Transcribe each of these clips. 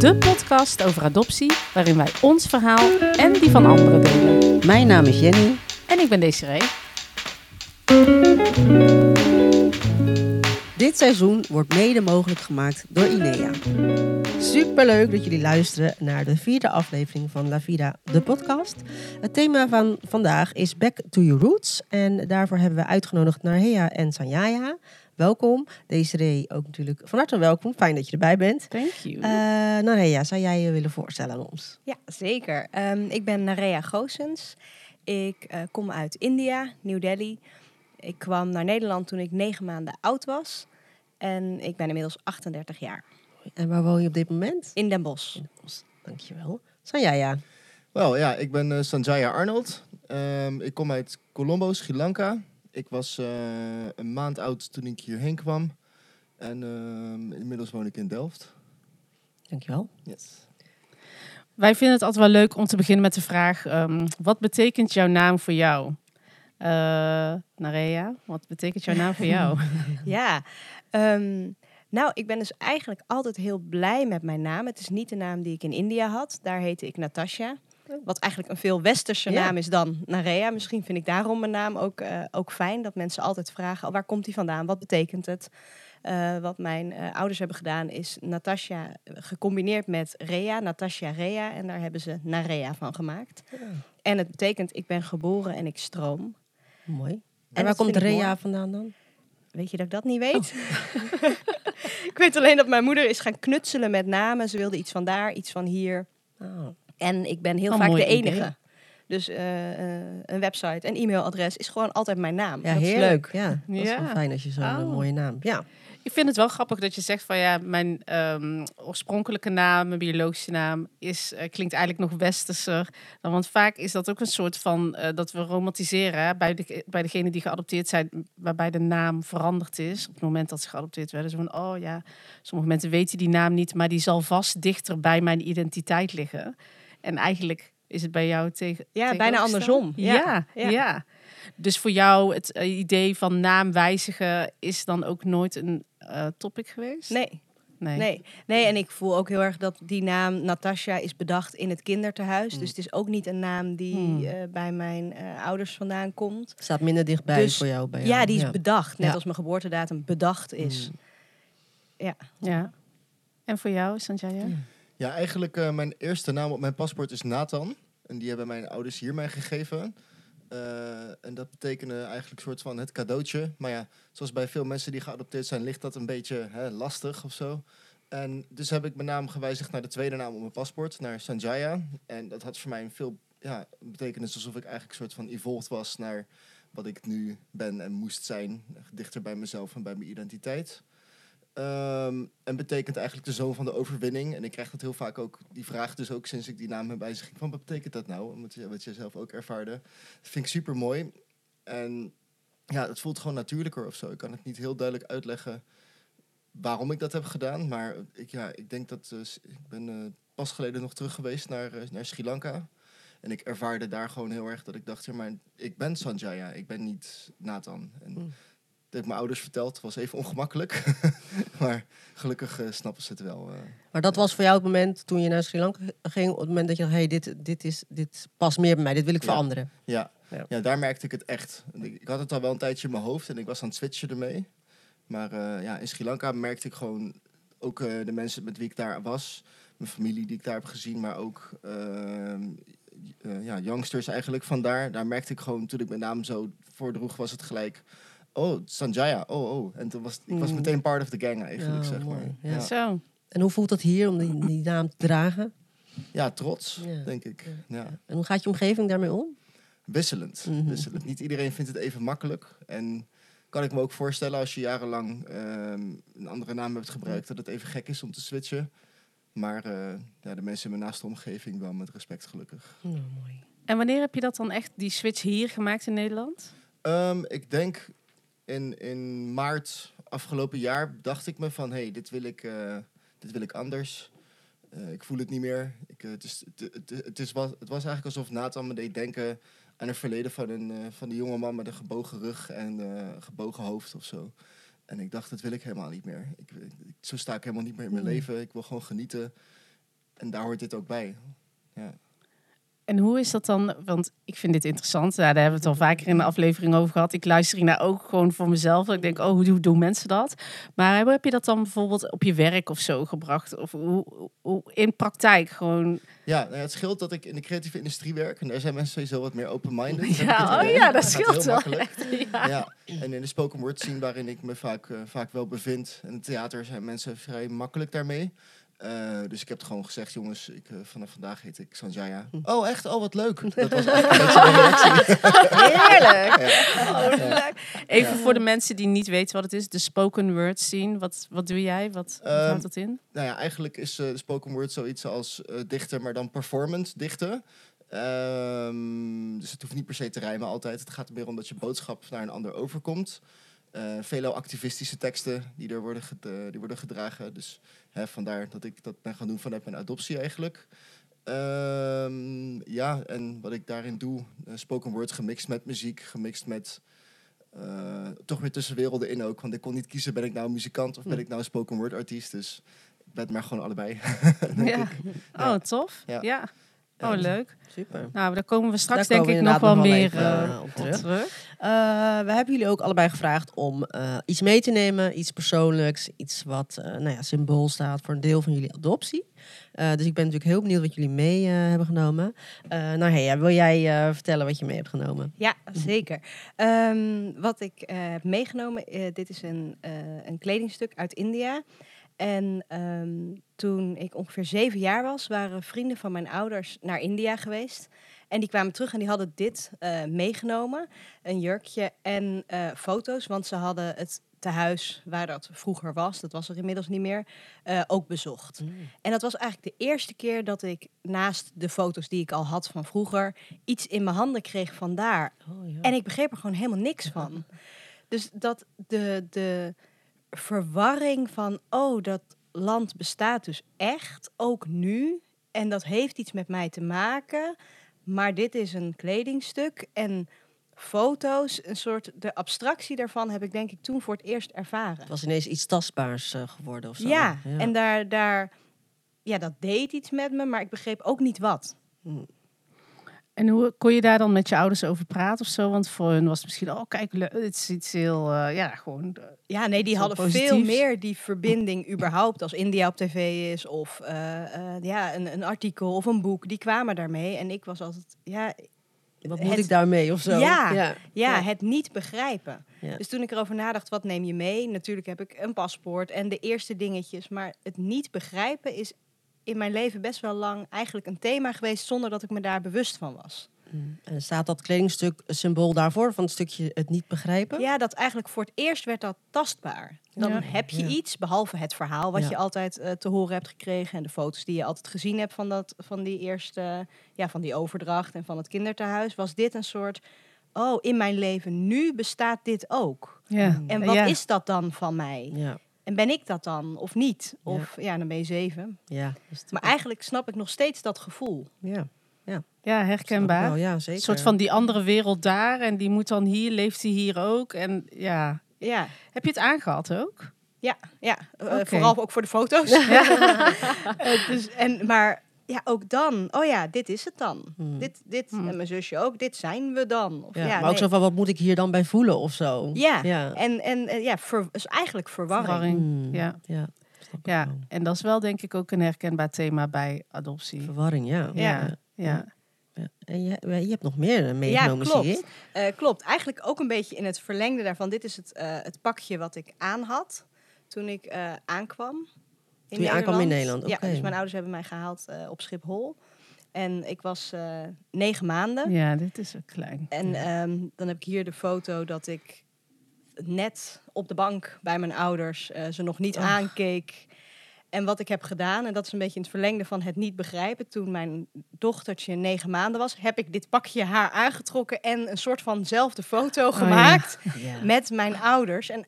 De podcast over adoptie, waarin wij ons verhaal en die van anderen delen. Mijn naam is Jenny. En ik ben Desiree. Dit seizoen wordt mede mogelijk gemaakt door INEA. Superleuk dat jullie luisteren naar de vierde aflevering van La Vida, de podcast. Het thema van vandaag is Back to Your Roots. En daarvoor hebben we uitgenodigd Narhea en Sanjaya. Welkom. Desiree ook natuurlijk van harte welkom. Fijn dat je erbij bent. Thank you. Uh, Narhea, zou jij je willen voorstellen aan ons? Ja, zeker. Um, ik ben Narea Goossens. Ik uh, kom uit India, New Delhi. Ik kwam naar Nederland toen ik negen maanden oud was. En ik ben inmiddels 38 jaar. En waar woon je op dit moment? In Den Bosch. In Den Bosch. Dankjewel. Sanjaya. Wel ja, ik ben uh, Sanjaya Arnold. Um, ik kom uit Colombo, Sri Lanka. Ik was uh, een maand oud toen ik hierheen kwam. En uh, inmiddels woon ik in Delft. Dankjewel. Yes. Wij vinden het altijd wel leuk om te beginnen met de vraag: um, wat betekent jouw naam voor jou? Uh, Narea, wat betekent jouw naam voor jou? ja, um, nou, ik ben dus eigenlijk altijd heel blij met mijn naam. Het is niet de naam die ik in India had. Daar heette ik Natasha. Wat eigenlijk een veel westerse naam is dan Narea. Misschien vind ik daarom mijn naam ook, uh, ook fijn. Dat mensen altijd vragen, oh, waar komt die vandaan? Wat betekent het? Uh, wat mijn uh, ouders hebben gedaan is Natasha gecombineerd met Rea. Natasha Rea. En daar hebben ze Narea van gemaakt. Ja. En het betekent, ik ben geboren en ik stroom. Mooi. En, en waar komt Rea vandaan dan? Weet je dat ik dat niet weet? Oh. ik weet alleen dat mijn moeder is gaan knutselen met namen. Ze wilde iets van daar, iets van hier. Oh. En ik ben heel oh, vaak de enige. Idee. Dus uh, uh, een website, een e-mailadres is gewoon altijd mijn naam. Ja, dat heel is leuk. Ja, dat ja. is wel fijn als je zo'n oh. mooie naam. Ja. Ik vind het wel grappig dat je zegt van ja, mijn um, oorspronkelijke naam, mijn biologische naam, is, uh, klinkt eigenlijk nog westerser. Dan, want vaak is dat ook een soort van uh, dat we romantiseren hè, bij, de, bij degenen die geadopteerd zijn, waarbij de naam veranderd is op het moment dat ze geadopteerd werden. Zo van oh ja, sommige mensen weten die naam niet, maar die zal vast dichter bij mijn identiteit liggen. En eigenlijk is het bij jou tegen. Ja, bijna andersom. Ja, ja. ja. ja. Dus voor jou het uh, idee van naam wijzigen is dan ook nooit een uh, topic geweest? Nee. Nee. nee. Nee, en ik voel ook heel erg dat die naam Natasha is bedacht in het kinderthuis. Hmm. Dus het is ook niet een naam die Hmm. uh, bij mijn uh, ouders vandaan komt. Staat minder dichtbij Dus- voor jou. Bij jou. Ja, die is bedacht. Net Ja. als mijn geboortedatum bedacht is. Hmm. Ja. Ja. En voor jou, Sanjaya? Ja. Eigenlijk uh, mijn eerste naam op mijn paspoort is Nathan. En die hebben mijn ouders hier mij gegeven. Uh, en dat betekende eigenlijk een soort van het cadeautje. Maar ja, zoals bij veel mensen die geadopteerd zijn, ligt dat een beetje hè, lastig of zo. En dus heb ik mijn naam gewijzigd naar de tweede naam op mijn paspoort, naar Sanjaya. En dat had voor mij een veel ja, betekenis alsof ik eigenlijk een soort van evolved was naar wat ik nu ben en moest zijn. Dichter bij mezelf en bij mijn identiteit. Um, en betekent eigenlijk de zoon van de overwinning. En ik krijg dat heel vaak ook, die vraag dus ook sinds ik die naam heb. Van wat betekent dat nou? Wat, wat je zelf ook ervaarde. Dat vind ik super mooi. En ja, het voelt gewoon natuurlijker of zo. Ik kan het niet heel duidelijk uitleggen waarom ik dat heb gedaan. Maar ik, ja, ik denk dat, uh, ik ben uh, pas geleden nog terug geweest naar, uh, naar Sri Lanka. En ik ervaarde daar gewoon heel erg dat ik dacht, ja, maar ik ben Sanjaya, ik ben niet Nathan. En, mm. Dat heb ik mijn ouders verteld. was even ongemakkelijk. maar gelukkig uh, snappen ze het wel. Uh. Maar dat was voor jou het moment toen je naar Sri Lanka ging. Op het moment dat je dacht, hey, dit, dit, is, dit past meer bij mij. Dit wil ik ja. veranderen. Ja. Ja. ja, daar merkte ik het echt. Ik, had het al wel een tijdje in mijn hoofd. En ik was aan het switchen ermee. Maar uh, ja, in Sri Lanka merkte ik gewoon... Ook de mensen met wie ik daar was. Mijn familie die ik daar heb gezien. Maar ook ehm, ja, youngsters eigenlijk vandaar. Daar merkte ik gewoon, toen ik mijn naam zo voordroeg, was het gelijk oh, Sanjaya, oh, oh. En toen was ik was meteen part of the gang eigenlijk, ja, zeg mooi. maar. Ja. Ja. Zo. En hoe voelt dat hier om die, die naam te dragen? Ja, trots, Ja. denk ik. Ja. En hoe gaat je omgeving daarmee om? Wisselend, Mhm. wisselend. Niet iedereen vindt het even makkelijk. En kan ik me ook voorstellen als je jarenlang ehm, een andere naam hebt gebruikt, dat het even gek is om te switchen. Maar eh, ja, de mensen in mijn naaste omgeving wel met respect, gelukkig. Oh, mooi. En wanneer heb je dat dan echt, die switch hier gemaakt in Nederland? Ehm, ik denk in, in maart afgelopen jaar dacht ik me van... hé, hey, dit, wil ik, uh, dit wil ik anders. Uh, ik voel het niet meer. Ik, uh, het, is, het, het, het, is, was, het was eigenlijk alsof Nathan me deed denken... aan het verleden van een, van die jonge man met een gebogen rug en gebogen hoofd of zo. En ik dacht, dat wil ik helemaal niet meer. Ik, ik, zo sta ik helemaal niet meer in mijn leven. Ik wil gewoon genieten. en daar hoort dit ook bij. Ja. En hoe is dat dan? Want ik vind dit interessant. Ja, daar hebben we het al vaker in de aflevering over gehad. Ik luister hiernaar ook gewoon voor mezelf. Ik denk, oh, hoe, doen mensen dat? Maar hoe heb je dat dan bijvoorbeeld op je werk of zo gebracht? Of hoe, hoe in praktijk gewoon? Ja, nou ja, het scheelt dat ik in de creatieve industrie werk. En daar zijn mensen sowieso wat meer open-minded. Ja, oh ja, dat scheelt heel wel. Ja. Ja, en in de spoken word scene waarin ik me vaak, eh, vaak wel bevind. En het theater zijn mensen vrij makkelijk daarmee. Eh, dus ik heb het gewoon gezegd, jongens, ik, eh, vanaf vandaag heet ik Sanjaya. Oh, echt? Oh, wat leuk. Dat was een reactie. Heerlijk. Ja. Even Ja. voor de mensen die niet weten wat het is, de spoken word scene. Wat, wat doe jij? Wat, wat Ehm, houdt dat in? Nou ja, eigenlijk is eh, de spoken word zoiets als dichten, maar dan performance dichten. Ehm, dus het hoeft niet per se te rijmen altijd. Het gaat er meer om dat je boodschap naar een ander overkomt. Eh veelal activistische teksten die er worden, eh, die worden gedragen. Dus hè, vandaar dat ik dat ben gaan doen vanuit mijn adoptie eigenlijk. Ehm, ja, en wat ik daarin doe, eh, spoken word gemixt met muziek, gemixt met toch weer tussen werelden in ook. Want ik kon niet kiezen, ben ik nou muzikant of ben Hm. ik nou een spoken word artiest. Dus ik ben maar gewoon allebei. denk Ja. ik. Oh, tof. Ja. Ja. Oh, leuk. Super. Nou, daar komen we straks Daar denk ik nog wel meer eh, eh, op op terug. terug. Eh, we hebben jullie ook allebei gevraagd om eh, iets mee te nemen, iets persoonlijks, iets wat eh, nou ja, symbool staat voor een deel van jullie adoptie. Eh, dus ik ben natuurlijk heel benieuwd wat jullie mee hebben genomen. Eh nou, hey, wil jij eh, vertellen wat je mee hebt genomen? Ja, zeker. Ehm, wat ik eh, heb meegenomen, dit is een, eh, een kledingstuk uit India. En ehm, toen ik ongeveer zeven jaar was, waren vrienden van mijn ouders naar India geweest. En die kwamen terug en die hadden dit eh, meegenomen. Een jurkje en eh, foto's, want ze hadden het tehuis waar dat vroeger was, dat was er inmiddels niet meer, eh, ook bezocht. En dat was eigenlijk de eerste keer dat ik naast de foto's die ik al had van vroeger, iets in mijn handen kreeg van daar. Oh, ja. En ik begreep er gewoon helemaal niks van. Dus dat de, de verwarring van, oh, dat land bestaat dus echt, ook nu. En dat heeft iets met mij te maken. Maar dit is een kledingstuk en foto's, een soort, de abstractie daarvan heb ik denk ik toen voor het eerst ervaren. Het was ineens iets tastbaars eh, geworden of zo. Ja, en daar, daar, ja, dat deed iets met me, maar ik begreep ook niet wat. En hoe kon je daar dan met je ouders over praten of zo? Want voor hun was het misschien, oh kijk, het is iets heel, eh, ja, gewoon... eh, Ja, nee, die hadden veel meer die verbinding überhaupt als India op tv is of eh, eh, ja, een, een artikel of een boek. Die kwamen daarmee en ik was altijd, ja, Wat moet het- ik daarmee of zo? Ja. ja. ja, Ja. het niet begrijpen. Ja. Dus toen ik erover nadacht, wat neem je mee? Natuurlijk heb ik een paspoort en de eerste dingetjes. Maar het niet begrijpen is in mijn leven best wel lang eigenlijk een thema geweest zonder dat ik me daar bewust van was. Mm. En staat dat kledingstuk een symbool daarvoor, van het stukje het niet begrijpen? Ja, dat eigenlijk voor het eerst werd dat tastbaar. Dan Ja. heb je Ja. iets, behalve het verhaal wat Ja. je altijd eh, te horen hebt gekregen en de foto's die je altijd gezien hebt van, dat, van die eerste, ja, van die overdracht en van het kinderthuis, was dit een soort, oh, in mijn leven nu bestaat dit ook. ja. En wat ja. is dat dan van mij? Ja, En ben ik dat dan of niet? Ja. Of ja, dan ben je zeven. ja. dat is Maar eigenlijk snap ik nog steeds dat gevoel. Ja, Ja, herkenbaar. Wel, ja, Een zeker. soort van die andere wereld daar en die moet dan hier, leeft hij hier ook. En ja, Ja, heb je het aangehad ook? ja, ja. Eh, vooral ook voor de foto's. Eh, dus, en, maar ja, ook dan. Oh ja, dit is het dan. Hmm. Dit, dit Hmm. en mijn zusje ook. Dit zijn we dan. Of, Ja, ja, maar ook nee. zo van, wat moet ik hier dan bij voelen of zo? Ja, ja. en, en eh, ja, ver, is eigenlijk verwarring. Verwarring. Mm, Ja. ja. Ja, en dat is wel denk ik ook een herkenbaar thema bij adoptie. Verwarring, ja. Ja, ja. Ja. En je, je hebt nog meer meegenomen, klopt. zie ik. Eh, klopt. Eigenlijk ook een beetje in het verlengde daarvan. Dit is het, eh, het pakje wat ik aan had toen ik eh, aankwam. In Toen je aankwam in Nederland, Ja, dus mijn ouders hebben mij gehaald eh, op Schiphol. En ik was eh, negen maanden. Ja, dit is ook klein. En Ja. ehm, dan heb ik hier de foto dat ik net op de bank bij mijn ouders eh, ze nog niet Ach. aankeek. En wat ik heb gedaan, en dat is een beetje in het verlengde van het niet begrijpen. Toen mijn dochtertje negen maanden was, heb ik dit pakje haar aangetrokken en een soort vanzelfde foto Oh, ja. gemaakt Ja. met mijn ouders. En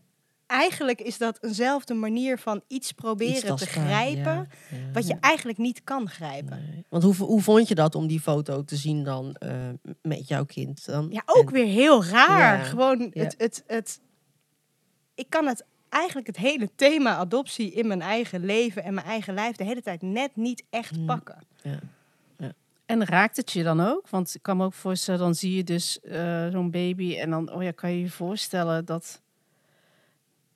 eigenlijk is dat eenzelfde manier van iets proberen Iets te grijpen, ja, ja. wat je eigenlijk niet kan grijpen. Nee. Want hoe, hoe vond je dat om die foto te zien dan eh, met jouw kind? Dan? Ja, ook En- weer heel raar. Ja, Gewoon ja. Het, het, het. Ik kan het eigenlijk het hele thema adoptie in mijn eigen leven en mijn eigen lijf de hele tijd net niet echt Mm. pakken. En raakt het je dan ook? Want ik kan me ook voorstellen, dan zie je dus eh, zo'n baby en dan, oh ja, kan je je voorstellen dat.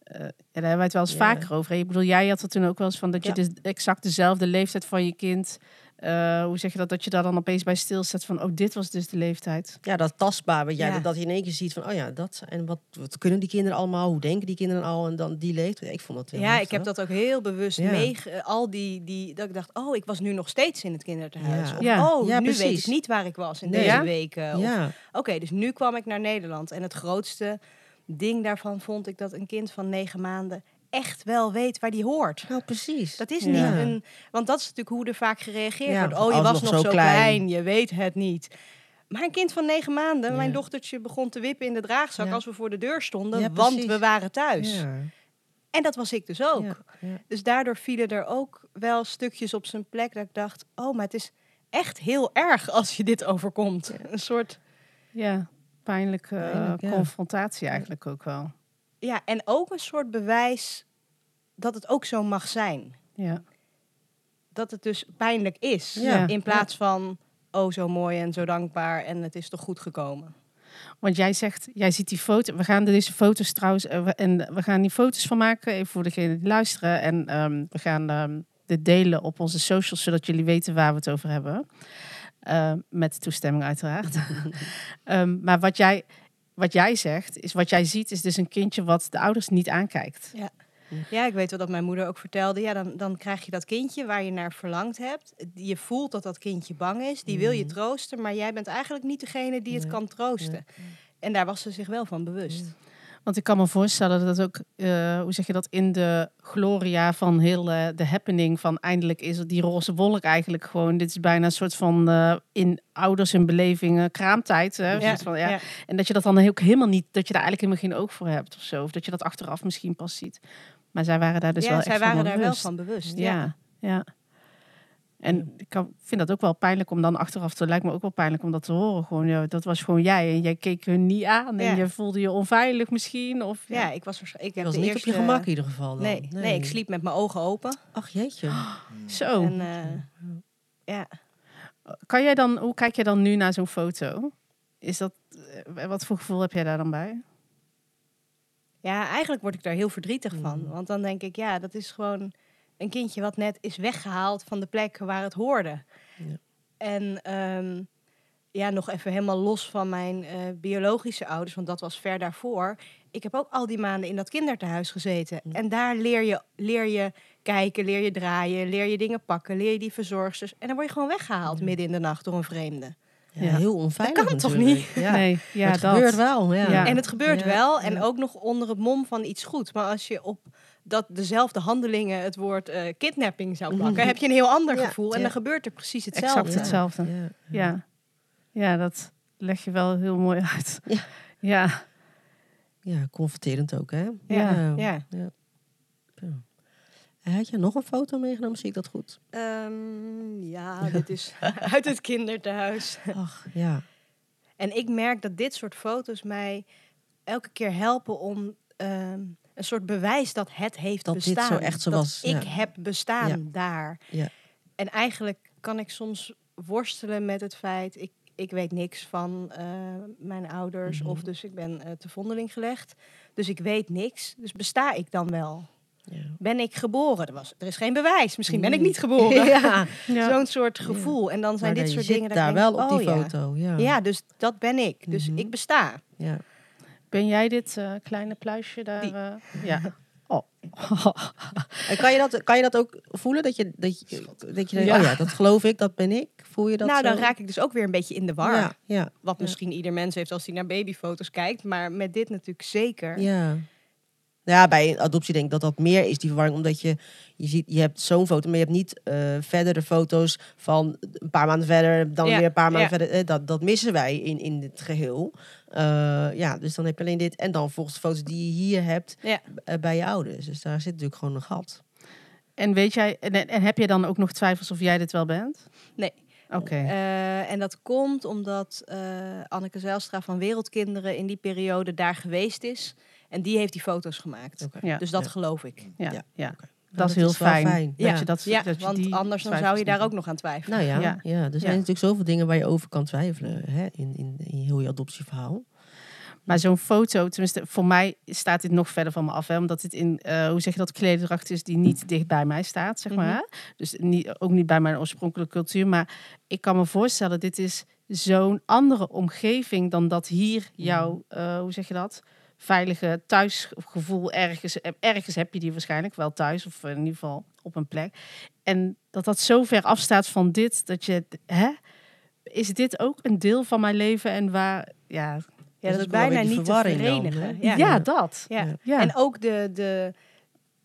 Eh, ja, daar hebben wij het wel eens Ja. vaker over. hè? Ik bedoel, jij had het toen ook wel eens van dat je Ja. dus exact dezelfde leeftijd van je kind. eh, hoe zeg je dat? Dat je daar dan opeens bij stilstaat van, oh, dit was dus de leeftijd. Ja, dat tastbaar. wat jij Ja. dat, dat je in één keer ziet van, oh ja, dat en wat, wat kunnen die kinderen allemaal? Hoe denken die kinderen al? En dan die leeftijd. Ik vond dat heel Ja, ik heb dat ook heel bewust Ja. meege... Al die, die... Dat ik dacht, oh, ik was nu nog steeds in het kinderthuis. Ja. Of, oh, Ja, nu weet ik niet waar ik was in Nee. deze Ja? weken. Oké, dus nu kwam ik naar Nederland. En het grootste ding daarvan vond ik dat een kind van negen maanden echt wel weet waar die hoort. nou precies. Dat is Ja. niet een... Want dat is natuurlijk hoe er vaak gereageerd Ja, wordt. Oh, je was nog nog zo zo klein. klein. je weet het niet. Maar een kind van negen maanden, Ja. mijn dochtertje begon te wippen in de draagzak Ja. als we voor de deur stonden, Ja, want we waren thuis. Ja. En dat was ik dus ook. Ja, ja. Dus daardoor vielen er ook wel stukjes op zijn plek dat ik dacht, oh, maar het is echt heel erg als je dit overkomt. Een soort, Ja, pijnlijke eh, Pijnlijk, ja. confrontatie eigenlijk ook wel. ja, en ook een soort bewijs dat het ook zo mag zijn. Ja. Dat het dus pijnlijk is, Ja. in plaats van, oh, zo mooi en zo dankbaar en het is toch goed gekomen. Want jij zegt, jij ziet die foto. We gaan deze foto's trouwens. eh, en we gaan die foto's van maken. Even voor degenen die luisteren. En ehm, we gaan ehm, dit delen op onze socials. Zodat jullie weten waar we het over hebben. Eh, met toestemming uiteraard. Ehm, maar wat jij, wat jij zegt, is wat jij ziet, is dus een kindje wat de ouders niet aankijkt. Ja, ik weet wel dat mijn moeder ook vertelde. Ja, dan, dan krijg je dat kindje waar je naar verlangd hebt. Je voelt dat dat kindje bang is. Die wil je Mhm. troosten, maar jij bent eigenlijk niet degene die het Nee. kan troosten. En daar was ze zich wel van bewust. Want ik kan me voorstellen dat het ook, eh, hoe zeg je dat, in de gloria van heel eh, de happening van eindelijk is het die roze wolk eigenlijk gewoon. Dit is bijna een soort van eh, in ouders hun beleving eh, kraamtijd. Hè, van, ja. ja. En dat je dat dan ook helemaal niet, dat je daar eigenlijk helemaal geen oog voor hebt of zo. Of dat je dat achteraf misschien pas ziet. Maar zij waren daar dus Ja, wel zij echt waren van daar wel van bewust. Ja, ja. En ik kan, vind dat ook wel pijnlijk om dan achteraf te... lijkt me ook wel pijnlijk om dat te horen. Gewoon, ja, dat was gewoon jij. En jij keek hun niet aan. En Ja. je voelde je onveilig misschien. Of, Ja, ik was, ik Je heb was de niet eerste, op je gemak in ieder geval dan. Nee, nee. ik sliep met mijn ogen open. Ach jeetje. Zo. En, eh, ja. Kan jij dan, hoe kijk jij dan nu naar zo'n foto? Is dat, eh, wat voor gevoel heb jij daar dan bij? ja, eigenlijk word ik daar heel verdrietig van. Mhm. Want dan denk ik, ja, dat is gewoon een kindje wat net is weggehaald van de plek waar het hoorde. Ja. En ehm, ja, nog even helemaal los van mijn eh, biologische ouders, want dat was ver daarvoor. Ik heb ook al die maanden in dat kinderthuis gezeten. Ja. En daar leer je, leer je kijken, leer je draaien, leer je dingen pakken, leer je die verzorgsters. En dan word je gewoon weggehaald Ja. midden in de nacht door een vreemde. Ja, heel onveilig kan toch niet? Ja. Nee, ja, het dat. gebeurt wel. Ja. Ja. En het gebeurt Ja, wel. En ja. ook nog onder het mom van iets goed. Maar als je op dat dezelfde handelingen het woord eh, kidnapping zou plakken, Mhm. heb je een heel ander Ja, gevoel. En ja. dan gebeurt er precies hetzelfde. Exact hetzelfde. Ja. Ja. ja, dat leg je wel heel mooi uit. Ja. Ja, Ja, confronterend ook, hè? Ja, ja. Had je nog een foto meegenomen? Zie ik dat goed? Ehm, ja, dit is uit het kinderthuis. Ach, ja. En ik merk dat dit soort foto's mij elke keer helpen om ehm, een soort bewijs dat het heeft Dat dit bestaan. zo echt zo dat was, ik heb bestaan Ja. daar. Ja. En eigenlijk kan ik soms worstelen met het feit, ik, ik weet niks van eh, mijn ouders, Mhm. of dus ik ben eh, te vondeling gelegd. Dus ik weet niks. Dus besta ik dan wel? ja. Ben ik geboren? Er, was, er is geen bewijs. Misschien ben ik Nee. niet geboren. ja. ja. Zo'n soort gevoel. En dan zijn Maar dit soort zit dingen. dat daar wel op die oh foto. Ja. Ja, dus dat ben ik. Dus Mhm. ik besta. ja. Ben jij dit eh, kleine pluisje daar? Eh, ja. Oh. En kan je, dat, kan je dat ook voelen? Dat je, dat je, dat je denkt, Ja. oh ja, dat geloof ik, dat ben ik. Voel je dat nou, dan raak ik dus ook weer een beetje in de war. Ja, ja, Wat Ja. misschien ieder mens heeft als hij naar babyfoto's kijkt. Maar met dit natuurlijk zeker. ja. Ja, bij adoptie denk ik dat dat meer is, die verwarring. Omdat je, je ziet, je hebt zo'n foto, maar je hebt niet eh verdere foto's van een paar maanden verder, dan Ja, weer een paar maanden ja. verder. Dat, dat missen wij in, in het geheel. Eh, ja, dus dan heb je alleen dit. En dan volgens de foto's die je hier hebt Ja. eh, bij je ouders. Dus daar zit natuurlijk gewoon een gat. En weet jij, en, en heb je dan ook nog twijfels of jij dit wel bent? Nee. Oké. Eh, en dat komt omdat eh, Anneke Zijlstra van Wereldkinderen in die periode daar geweest is. En die heeft die foto's gemaakt. Ja, Dus dat Ja. geloof ik. ja, Ja, ja. oké. Dat is heel fijn. Ja. Dat je dat, Ja, dat je want die anders dan zou je daar ook nog aan twijfelen. Nou ja, ja. Ja. er zijn Ja. natuurlijk zoveel dingen waar je over kan twijfelen hè, in, in, in heel je adoptieverhaal. Maar zo'n foto, tenminste voor mij staat dit nog verder van me af. Hè, omdat dit in, eh, hoe zeg je dat, klederdracht is die niet dicht bij mij staat, zeg maar. Mhm. hè. Dus niet, ook niet bij mijn oorspronkelijke cultuur. Maar ik kan me voorstellen, dit is zo'n andere omgeving dan dat hier jouw, eh, hoe zeg je dat, veilige thuisgevoel ergens, ergens heb je die waarschijnlijk wel thuis of in ieder geval op een plek. En dat dat zo ver afstaat van dit, dat je, hè, is dit ook een deel van mijn leven en waar, ja, Ja, dat is bijna niet te verenigen. hè? ja. ja, dat. Ja. Ja. Ja. En ook de, de,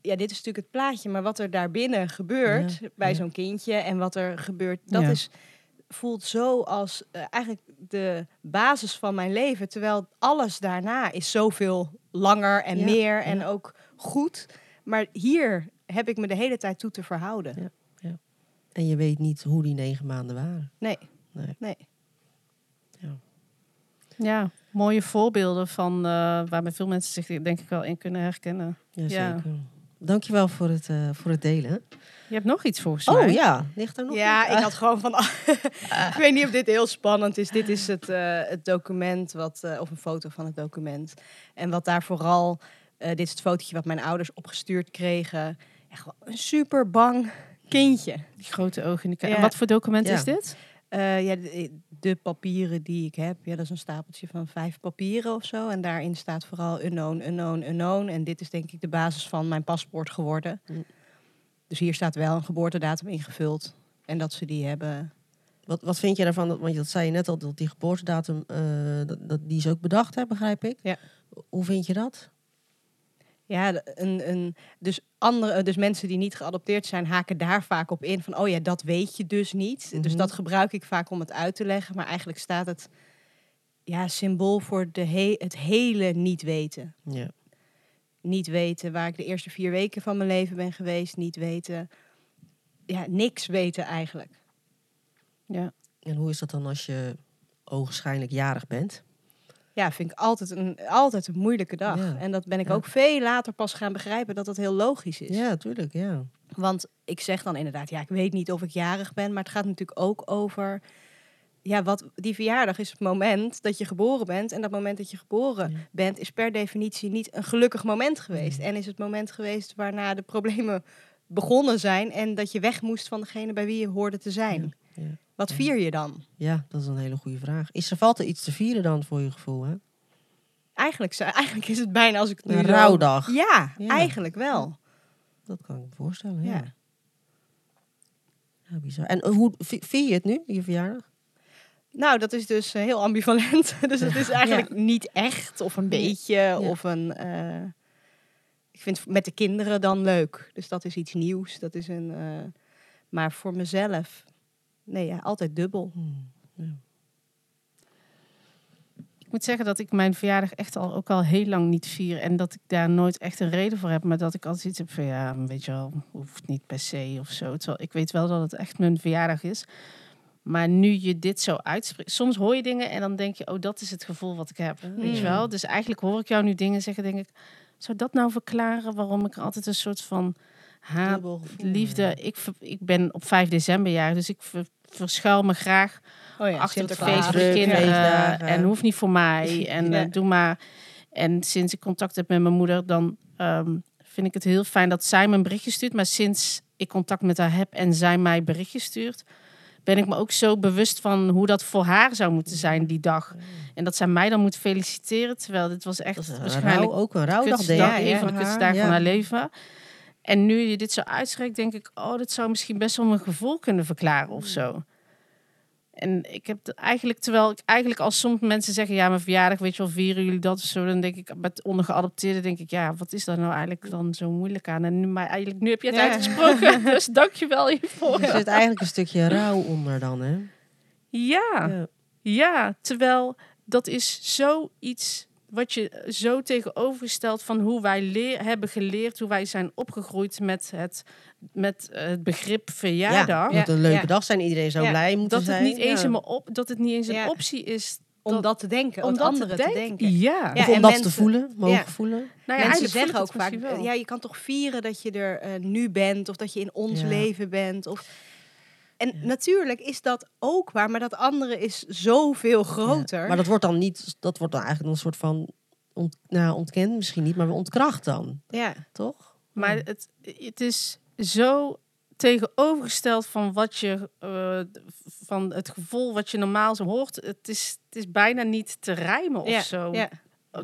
ja, dit is natuurlijk het plaatje, maar wat er daarbinnen gebeurt Ja, bij ja. zo'n kindje en wat er gebeurt, dat Ja. is, voelt zo als eh, eigenlijk de basis van mijn leven. Terwijl alles daarna is zoveel langer en Ja, meer en ja. ook goed. Maar hier heb ik me de hele tijd toe te verhouden. Ja. En je weet niet hoe die negen maanden waren. Nee. Nee. nee. Ja, mooie voorbeelden van uh, waar veel mensen zich denk ik wel in kunnen herkennen. Jazeker. Ja. Dankjewel voor het, uh, voor het delen. Je hebt nog iets volgens Oh mij. ja, ligt er nog Ja, iets? ik had gewoon van. ik weet niet of dit heel spannend is. Dit is het, uh, het document, wat, uh, of een foto van het document. En wat daar vooral. Dit is het fotootje wat mijn ouders opgestuurd kregen. Echt wel een super bang kindje. Die grote ogen. In de Ja. En wat voor document Ja. is dit? Uh, ja, de, de papieren die ik heb, ja, dat is een stapeltje van vijf papieren of zo. En daarin staat vooral unknown, unknown, unknown. En dit is denk ik de basis van mijn paspoort geworden. Mm. Dus hier staat wel een geboortedatum ingevuld. En dat ze die hebben. Wat, wat vind je daarvan? Dat- Want dat zei je net al, dat die geboortedatum, eh, dat, dat, die is ook bedacht, hè, begrijp ik? Ja. Hoe vind je dat? Ja, een, een, dus, andere, dus mensen die niet geadopteerd zijn, haken daar vaak op in. Van, oh ja, dat weet je dus niet. Dus Mhm. dat gebruik ik vaak om het uit te leggen. Maar eigenlijk staat het ja, symbool voor de he- het hele niet weten. Ja. Niet weten waar ik de eerste vier weken van mijn leven ben geweest. Niet weten, ja, niks weten eigenlijk. Ja. En hoe is dat dan als je ogenschijnlijk jarig bent? Ja, vind ik altijd een, altijd een moeilijke dag. Ja. En dat ben ik Ja. ook veel later pas gaan begrijpen dat dat heel logisch is. Ja, tuurlijk, ja. Want ik zeg dan inderdaad, ja, ik weet niet of ik jarig ben, maar het gaat natuurlijk ook over. Ja, wat die verjaardag is het moment dat je geboren bent. En dat moment dat je geboren Ja. bent, is per definitie niet een gelukkig moment geweest. En is het moment geweest waarna de problemen begonnen zijn. En dat je weg moest van degene bij wie je hoorde te zijn. Ja, ja. Wat vier je dan? Ja, dat is een hele goede vraag. Is er valt er iets te vieren dan voor je gevoel, hè? Eigenlijk, eigenlijk is het bijna als ik het nu Een zo- rouwdag. Ja, Ja. eigenlijk wel. Dat kan ik me voorstellen, ja. Ja. ja. bizar. En eh, hoe vi- vier je het nu, je verjaardag? Nou, dat is dus eh, heel ambivalent. dus het is eigenlijk niet echt of een beetje of een. eh, ik vind het met de kinderen dan leuk. Dus dat is iets nieuws. Dat is een. maar voor mezelf, nee, ja, altijd dubbel. Hmm, ja. Ik moet zeggen dat ik mijn verjaardag echt al ook al heel lang niet vier. En dat ik daar nooit echt een reden voor heb. Maar dat ik altijd iets heb van ja, weet je wel, hoeft niet per se of zo. Terwijl ik weet wel dat het echt mijn verjaardag is. Maar nu je dit zo uitspreekt. Soms hoor je dingen en dan denk je, oh, dat is het gevoel wat ik heb. Weet je Mm. wel? Dus eigenlijk hoor ik jou nu dingen zeggen, denk ik, zou dat nou verklaren waarom ik altijd een soort van haat, liefde. Ik, ik ben op 5 december jaar, dus ik ver- verschuil me graag Oh ja, achter het feest voor de kinderen. En hoeft niet voor mij. En Ja. eh, doe maar. En sinds ik contact heb met mijn moeder, dan ehm, vind ik het heel fijn dat zij me een berichtje stuurt. Maar sinds ik contact met haar heb en zij mij berichtjes stuurt, ben ik me ook zo bewust van hoe dat voor haar zou moeten zijn die dag. En dat zij mij dan moet feliciteren. Terwijl dit was echt waarschijnlijk rouw, ook een rouwdag, een van de kutste dagen van haar leven. En nu je dit zo uitschrijft, denk ik, oh, dat zou misschien best wel mijn gevoel kunnen verklaren of zo. En ik heb eigenlijk, terwijl ik eigenlijk als soms mensen zeggen, ja, mijn verjaardag, weet je wel, vieren jullie dat of zo, dan denk ik, met ondergeadopteerden denk ik, ja, wat is daar nou eigenlijk dan zo moeilijk aan? En nu, maar eigenlijk, nu heb je het Ja. uitgesproken, dus dank je wel hiervoor. Er zit eigenlijk een stukje rouw onder dan, hè? Ja, Ja. ja, terwijl dat is zoiets wat je zo tegenovergesteld van hoe wij leer, hebben geleerd, hoe wij zijn opgegroeid met het, met eh, het begrip verjaardag. Ja, het moet een leuke Ja. dag zijn. Iedereen zou Ja, blij moeten dat het zijn. niet eens Ja. een op, dat het niet eens een Ja. optie is om Dat- dat, te denken, om dat anderen te denken. Ja. Ja, of om en dat te voelen, mogen ja. voelen. Nou ja, Mensen zeggen het ook vaak, ja, je kan toch vieren dat je er eh, nu bent of dat je in ons Ja. leven bent. Of... En natuurlijk is dat ook waar, maar dat andere is zoveel groter. Ja, Maar dat wordt dan niet, dat wordt dan eigenlijk een soort van ont, nou, ontkend misschien niet, maar ontkracht dan, ja. toch? Maar het, het is zo tegenovergesteld van wat je eh, van het gevoel wat je normaal zo hoort. Het is, het is bijna niet te rijmen of ja, zo. ja.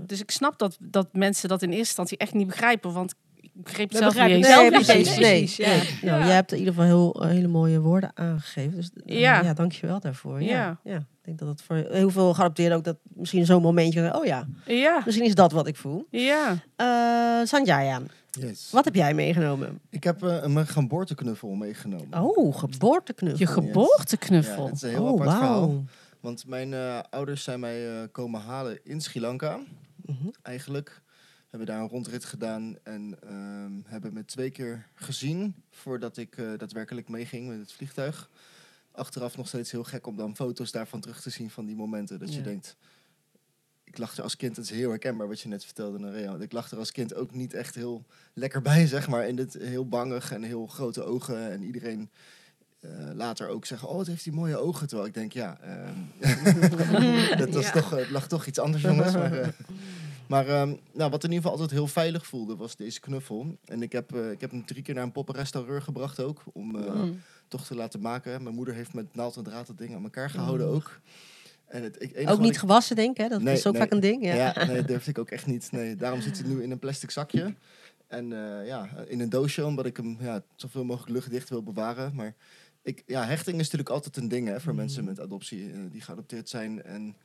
Dus ik snap dat, dat mensen dat in eerste instantie echt niet begrijpen. Want begreep het eens. zelf niet precies. eens. Nee, Precies, ja. nee. Nou, jij hebt in ieder geval heel, eh, hele mooie woorden aangegeven. Dus eh, Ja. je wel daarvoor. Ja. Ja. Ja. Ik denk dat het voor heel veel geadopteerden ook dat misschien zo'n momentje, oh ja, Ja, misschien is dat wat ik voel. ja. Eh Sanjaya, Yes. wat heb jij meegenomen? Ik heb een geboorteknuffel meegenomen. Oh, geboorteknuffel. Je geboorteknuffel. Ja, dat is een heel oh, apart verhaal. wauw. Want mijn eh, ouders zijn mij eh, komen halen in Sri Lanka. Mhm. Eigenlijk hebben daar een rondrit gedaan en ehm, hebben me twee keer gezien voordat ik eh, daadwerkelijk meeging met het vliegtuig. Achteraf nog steeds heel gek om dan foto's daarvan terug te zien van die momenten. Dat je denkt, ik lag er als kind, het is heel herkenbaar wat je net vertelde, want Ik lag er als kind ook niet echt heel lekker bij, zeg maar. In dit heel bangig en heel grote ogen. En iedereen eh, later ook zeggen, oh, het heeft die mooie ogen. Terwijl ik denk, ja, ehm, dat was Ja. toch, het lag toch iets anders, jongens. Maar, eh, maar ehm, nou, wat in ieder geval altijd heel veilig voelde, was deze knuffel. En ik heb, eh, ik heb hem drie keer naar een poppenrestaureur gebracht ook, om Mm. toch te laten maken. Mijn moeder heeft met naald en draad dat ding aan elkaar gehouden Oh. ook. En het, ik, Ook niet ik- gewassen, denk ik. Hè? Dat Nee, is ook nee. vaak een ding. Ja. ja, nee, dat durfde ik ook echt niet. Nee, daarom zit hij nu in een plastic zakje. En eh, ja, in een doosje, omdat ik hem ja, zoveel mogelijk luchtdicht wil bewaren. Maar ik, ja, hechting is natuurlijk altijd een ding hè, voor Mm. mensen met adoptie die geadopteerd zijn. En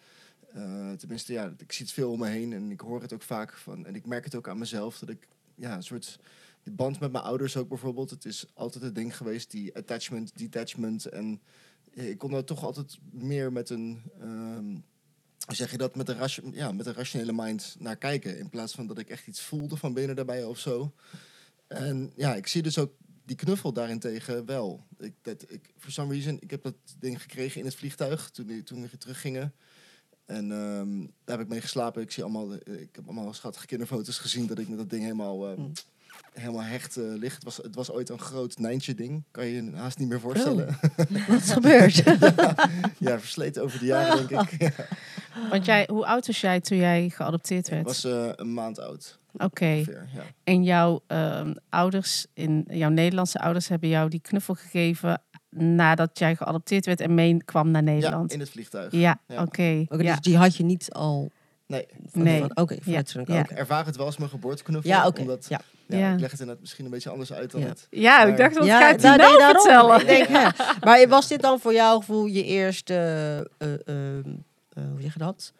eh, tenminste, ja, ik zie het veel om me heen en ik hoor het ook vaak van. En ik merk het ook aan mezelf dat ik ja, een soort de band met mijn ouders ook bijvoorbeeld. Het is altijd het ding geweest, die attachment, detachment. En ik kon daar toch altijd meer met een. ehm, zeg je dat, met een, ja, met een rationele mind naar kijken. In plaats van dat ik echt iets voelde van binnen daarbij of zo. En ja, ik zie dus ook die knuffel daarentegen wel. Ik, dat, ik, for some reason, ik heb dat ding gekregen in het vliegtuig toen, toen we teruggingen. En ehm, daar heb ik mee geslapen. Ik, zie allemaal, ik heb allemaal schattige kinderfoto's gezien dat ik met dat ding helemaal, eh, Mm. helemaal hecht eh lig. Het was, het was ooit een groot Nijntje ding. Kan je je haast niet meer voorstellen. Wat is gebeurd? ja, versleten over de jaren denk ik. Ja. Want jij, hoe oud was jij toen jij geadopteerd Ik werd? was eh, een maand oud. Oké. Ja. En jouw ehm, ouders, in, jouw Nederlandse ouders, hebben jou die knuffel gegeven nadat jij geadopteerd werd en mee kwam naar ja, Nederland. in het vliegtuig. Ja, Ja. oké. Oké, ja. dus die had je niet al... Nee, van- Nee. van- Oké, Lanka, Ja. oké. ik ervaar het wel als mijn geboorteknuffel. Ja, oké. Omdat, Ja. ja, Ja. Ik leg het inderdaad misschien een beetje anders uit dan Ja. het. Ja, ik dacht, wat Ja, gaat hij nou, nou nee, vertellen? Ik denk, ja. Maar was dit dan voor jou gevoel je eerste, eh, eh, eh, hoe zeg je dat?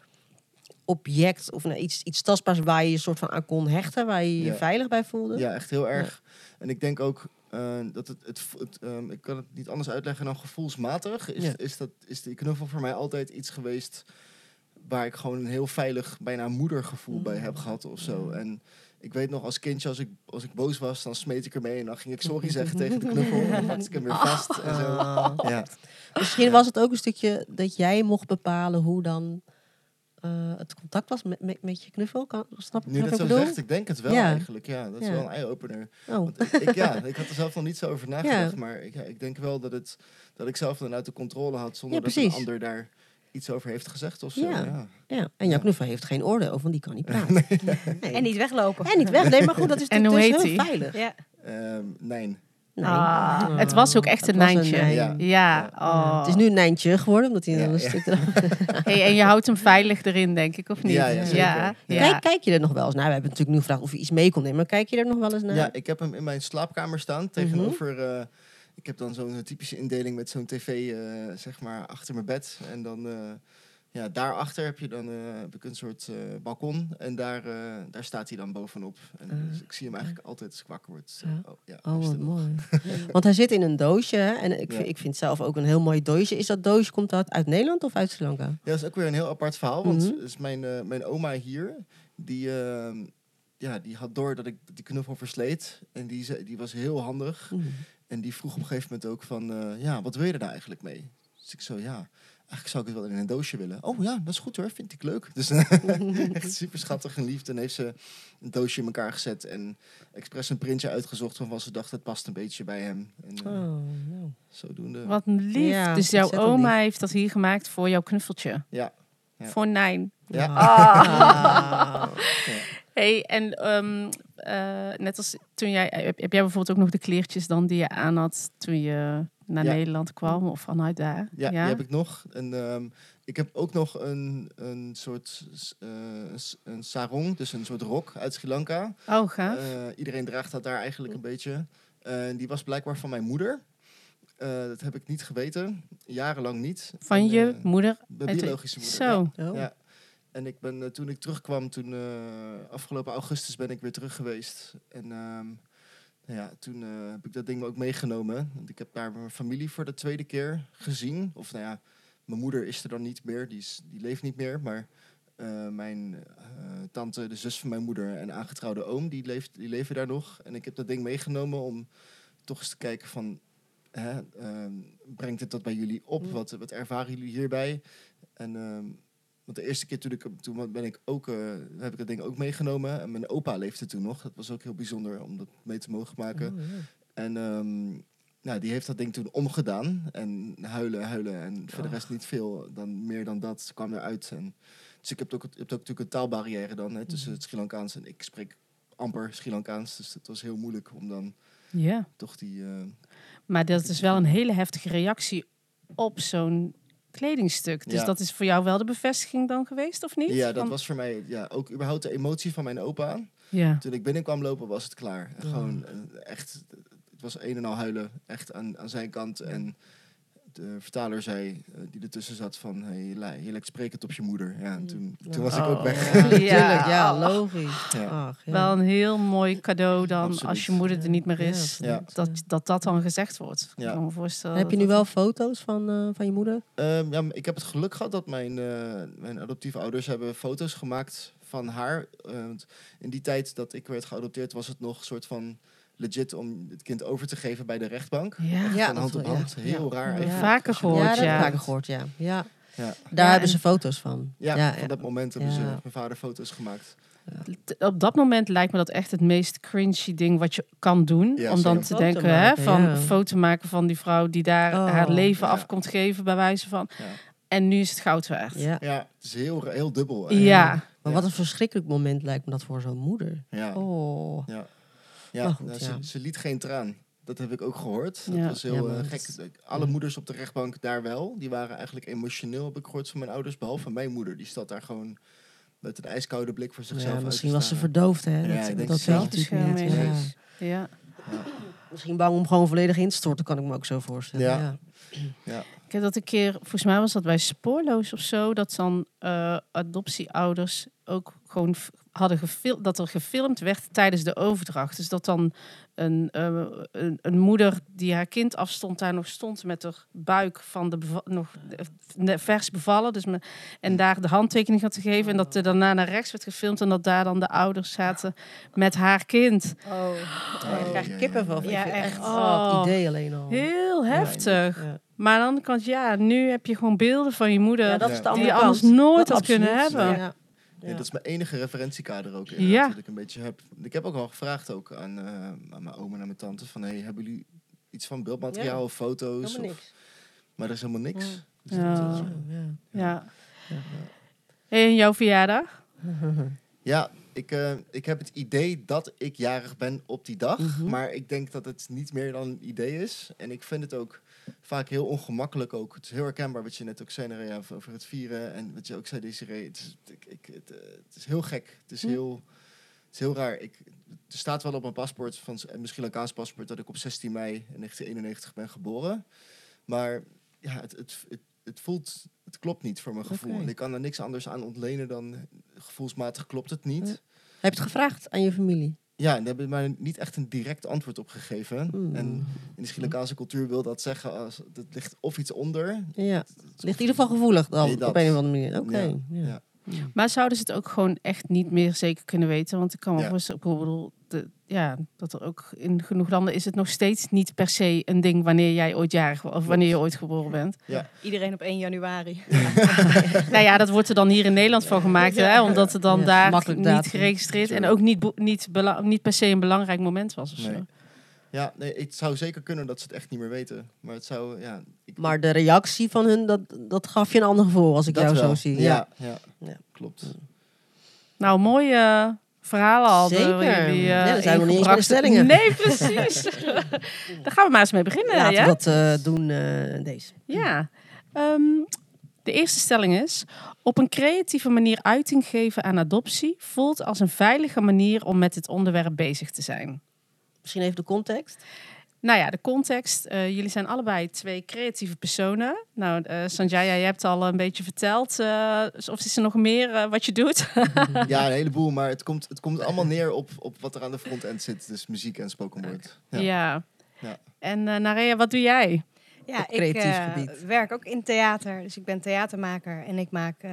Object of nou, iets, iets tastbaars waar je je soort van aan kon hechten, waar je je Ja. veilig bij voelde? Ja, echt heel erg. En ik denk ook eh, dat het, het, het ehm, ik kan het niet anders uitleggen dan gevoelsmatig, is, Ja. is, dat, is die knuffel voor mij altijd iets geweest waar ik gewoon een heel veilig, bijna moedergevoel bij heb gehad of zo. En ik weet nog als kindje, als ik, als ik boos was, dan smeet ik ermee en dan ging ik sorry zeggen tegen de knuffel. En dan pakte ik hem weer vast. En zo. Ah. Ja. Misschien was het ook een stukje dat jij mocht bepalen hoe dan het contact was met, met, met je knuffel. Kan, snap Nu snap dat zo bedoel? zegt, ik denk het wel Ja. eigenlijk. Ja, dat is Ja. wel een eye-opener. Oh. Want ik, ik- ja, ik had er zelf nog niet zo over nagedacht. Ja. Maar ik, ja, ik denk wel dat, het, dat ik zelf dan uit de controle had zonder Ja, dat een ander daar iets over heeft gezegd of zo. Ja. Ja. Ja. En jouw Ja. knuffel heeft geen oordeel, want die kan niet praten. Nee. En niet weglopen. En niet weg. Nee, maar goed, dat is En natuurlijk dus heet heel die? veilig. Ja. Ehm, nee. Nee. Ah, het was ook echt een Nijntje. Nijn. Ja. Ja, oh. Het is nu een Nijntje geworden, omdat hij Ja, een ja. stuk eraf... Hey, en je houdt hem veilig erin, denk ik, of niet? Ja, ja, zeker. ja, Ja. ja. Kijk, kijk je er nog wel eens naar? We hebben natuurlijk nu gevraagd of je iets mee kon nemen. Maar kijk je er nog wel eens naar? Ja, ik heb hem in mijn slaapkamer staan tegenover. eh, ik heb dan zo'n typische indeling met zo'n tv, eh, zeg maar, achter mijn bed. En dan, eh ja, daarachter heb je dan eh, heb ik een soort eh, balkon. En daar, eh, daar staat hij dan bovenop. En Ah. dus ik zie hem eigenlijk altijd als ik wakker word. Zo, Ja. Oh, ja, Oh, is wat mooi. Want hij zit in een doosje. Hè? En ik, Ja. vind, ik vind zelf ook een heel mooi doosje. Is dat doosje, komt dat uit Nederland of uit Sri Lanka? Ja, dat is ook weer een heel apart verhaal. Want Mhm. dus mijn, mijn oma hier, die, ehm, ja, die had door dat ik die knuffel versleet. En die, zei, die was heel handig. Mm. En die vroeg op een gegeven moment ook van, ja, wat wil je er nou eigenlijk mee? Dus ik zo, ja, eigenlijk zou ik het wel in een doosje willen. Oh ja, dat is goed hoor, vind ik leuk. Dus echt super schattig en lief. En heeft ze een doosje in elkaar gezet en expres een printje uitgezocht waarvan ze dacht het past een beetje bij hem. En eh, Oh, nou. zodoende. Wat lief. Ja, dus jouw oma lief. heeft dat hier gemaakt voor jouw knuffeltje. Ja. Ja. Voor Nijn. Ja. Ah. Hey, en ehm, eh, net als toen jij... Heb, heb jij bijvoorbeeld ook nog de kleertjes dan die je aan had toen je naar Ja. Nederland kwam? Of vanuit daar? Ja, die heb ik nog. En, ehm, ik heb ook nog een, een soort eh, s- een sarong, dus een soort rok uit Sri Lanka. Oh, gaaf. Eh, iedereen draagt dat daar eigenlijk een beetje. En die was blijkbaar van mijn moeder. Eh, dat heb ik niet geweten, jarenlang niet. Van En, je moeder? Mijn biologische moeder. Zo. Ja. Oh. Ja. En ik ben, toen ik terugkwam, toen, eh, afgelopen augustus ben ik weer terug geweest. En ehm, nou ja, toen eh, heb ik dat ding ook meegenomen. Want ik heb daar mijn familie voor de tweede keer gezien. Of nou ja, mijn moeder is er dan niet meer, die, is, die leeft niet meer. Maar eh, mijn eh, tante, de zus van mijn moeder en aangetrouwde oom, die, leeft, die leven daar nog. En ik heb dat ding meegenomen om toch eens te kijken van... Hè, ehm, brengt het dat bij jullie op? Wat, wat ervaren jullie hierbij? En ehm, want de eerste keer toen ik toen ben ik ook eh, heb ik dat ding ook meegenomen en mijn opa leefde toen nog. Dat was ook heel bijzonder om dat mee te mogen maken. Oh, ja. En ehm, nou, die heeft dat ding toen omgedaan en huilen, huilen en voor de rest niet veel dan meer dan dat kwam eruit. En dus ik heb ook, je hebt ook natuurlijk een taalbarrière dan hè, tussen het Sri Lankaans en ik spreek amper Sri Lankaans, dus het was heel moeilijk om dan Ja. toch die. eh, Maar dat is wel een hele heftige reactie op zo'n kledingstuk. Dus Ja. dat is voor jou wel de bevestiging dan geweest, of niet? ja, dat was voor mij ja, ook überhaupt de emotie van mijn opa. Ja. Toen ik binnenkwam lopen was het klaar. En. Gewoon eh, echt, het was een en al huilen, echt aan, aan zijn kant. En de vertaler zei, eh, die ertussen zat van, hey, je lijkt sprekend op je moeder. Ja, en toen, toen was ik ook Oh. weg. Ja, Ja. logisch. Ja. Ach, ja. Wel een heel mooi cadeau dan Absoluut. als je moeder er niet meer Ja, is. dat, dat dat dan gezegd wordt. Ja. Ik kan me voorstellen Heb je nu dat- wel foto's van, eh, van je moeder? Ehm, ja, ik heb het geluk gehad dat mijn, eh, mijn adoptieve ouders hebben foto's gemaakt van haar. Eh, in die tijd dat ik werd geadopteerd was het nog een soort van legit om het kind over te geven bij de rechtbank. Ja. Ja, van hand op hand. ja. Heel raar. Vaker gehoord, ja, vaker gehoord, ja. ja. Ja, Daar Ja, hebben en- ze foto's van. ja, ja, van dat moment hebben Ja. ze mijn vader foto's gemaakt. Op dat moment lijkt me dat echt het meest cringy ding wat je kan doen. Ja, om dan zeker. te denken hè, van ja. foto maken van die vrouw die daar Oh, haar leven ja. af komt geven, bij wijze van. Ja. En nu is het goud waard. Ja. Ja, het is heel, heel dubbel. Ja. Maar wat een verschrikkelijk moment lijkt me dat voor zo'n moeder. Ja, Oh. ja. Ja. Maar goed, nou, ja. Ze, ze liet geen traan. Dat heb ik ook gehoord. Dat Ja. was heel eh, dat gek. Alle moeders op de rechtbank daar wel. Die waren eigenlijk emotioneel, heb ik gehoord van mijn ouders. Behalve mijn moeder. Die zat daar gewoon met een ijskoude blik voor zichzelf Ja, misschien te was ze verdoofd, hè? Ja, dat dat wel. natuurlijk niet. Ja. Ja. Misschien bang om gewoon volledig in te storten, kan ik me ook zo voorstellen. Ja. Ja. Ja. Ik heb dat een keer, volgens mij was dat bij Spoorloos of zo, dat dan eh, adoptieouders ook gewoon hadden gefilmd, dat er gefilmd werd tijdens de overdracht. Dus dat dan een, eh, een, een moeder die haar kind afstond, daar nog stond met haar buik van de nog vers bevallen. Dus me, en daar de handtekening had gegeven. En dat er daarna naar rechts werd gefilmd. En dat daar dan de ouders zaten met haar kind. Oh, ik krijg ja, ja. kippenvel. Ja, Ik echt. Oh, het Oh. idee alleen al. Heel heftig. Ja. Maar aan de andere kant, ja, nu heb je gewoon beelden van je moeder. Ja, dat is de die je anders nooit Dat had kunnen hebben. Ja. Ja, dat is mijn enige referentiekader ook. Ja. Dat ik een beetje heb. Ik heb ook al gevraagd ook aan, eh, aan mijn oom en mijn tante. Van, hey, hebben jullie iets van beeldmateriaal Ja. of foto's? Of, maar er is helemaal niks. Ja. Dus. Ja. Ja. En jouw verjaardag? Ja, ik, eh, ik heb het idee dat ik jarig ben op die dag. Mhm. Maar ik denk dat het niet meer dan een idee is. En ik vind het ook vaak heel ongemakkelijk ook. Het is heel herkenbaar wat je net ook zei, over- het vieren. En wat je ook zei, Desiree. Het is, ik, ik, het, eh, het is heel gek. Het is Hm. heel, het is heel raar. Ik, er staat wel op mijn paspoort, van, en misschien Lankaans paspoort, dat ik op 16 mei 1991 ben geboren. Maar ja, het, het, het, het voelt... Het klopt niet voor mijn gevoel. En ik kan er niks anders aan ontlenen dan gevoelsmatig klopt het niet. Ja. Heb je het gevraagd aan je familie? Ja, en daar hebben mij niet echt een direct antwoord op gegeven. Hmm. En in de Sri Lankaanse cultuur wil dat zeggen als het ligt of iets onder. Ja. Het Ligt in ieder geval gevoelig dan, Nee, dat. op een of andere manier. Oké. Ja, ja. ja. Maar zouden ze het ook gewoon echt niet meer zeker kunnen weten? Want ik kan me Ja. voorstellen, ik bedoel, de, ja, dat er ook in genoeg landen is het nog steeds niet per se een ding wanneer jij ooit jarig of wanneer je ooit geboren bent. Iedereen op 1 januari. nou ja, dat wordt er dan hier in Nederland van gemaakt, hè, omdat het dan Ja, daar makkelijk niet datum. geregistreerd en ook niet, niet, niet per se een belangrijk moment was of zo. Ja, nee, het zou zeker kunnen dat ze het echt niet meer weten. Maar het zou, ja... Ik, Maar de reactie van hun, dat, dat gaf je een ander gevoel als ik dat jou wel. zo zie. Ja, ja. Ja. klopt. Nou, mooie verhalen al. Zeker. jullie, eh, Ja, we zijn nog niet eens bij de ingebracht. stellingen. Nee, precies. Daar gaan we maar eens mee beginnen. Laten ja? we dat eh, doen, eh, deze. Ja. Ehm, de eerste stelling is: op een creatieve manier uiting geven aan adoptie voelt als een veilige manier om met dit onderwerp bezig te zijn. Misschien even de context. Nou ja, de context. eh, jullie zijn allebei twee creatieve personen. Nou, eh Sanjaya, je hebt al een beetje verteld. eh, of is er nog meer wat je doet? Ja, een heleboel, maar het komt, het komt allemaal neer op, op wat er aan de frontend zit. Dus muziek en spoken word. Ja. Ja. Ja. En eh Narea, wat doe jij? Ja, Op ik eh, werk ook in theater. Dus ik ben theatermaker en ik maak eh,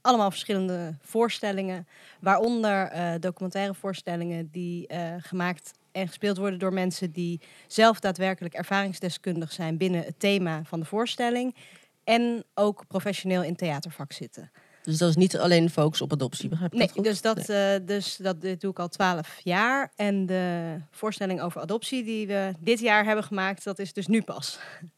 allemaal verschillende voorstellingen. Waaronder eh, documentaire voorstellingen die eh, gemaakt en gespeeld worden door mensen die zelf daadwerkelijk ervaringsdeskundig zijn binnen het thema van de voorstelling. En ook professioneel in het theatervak zitten. Dus dat is niet alleen focus op adoptie, begrijp ik Nee, dat goed? dus, dat, eh, dus dat dit doe ik al twaalf jaar. En de voorstelling over adoptie die we dit jaar hebben gemaakt, dat is dus nu pas.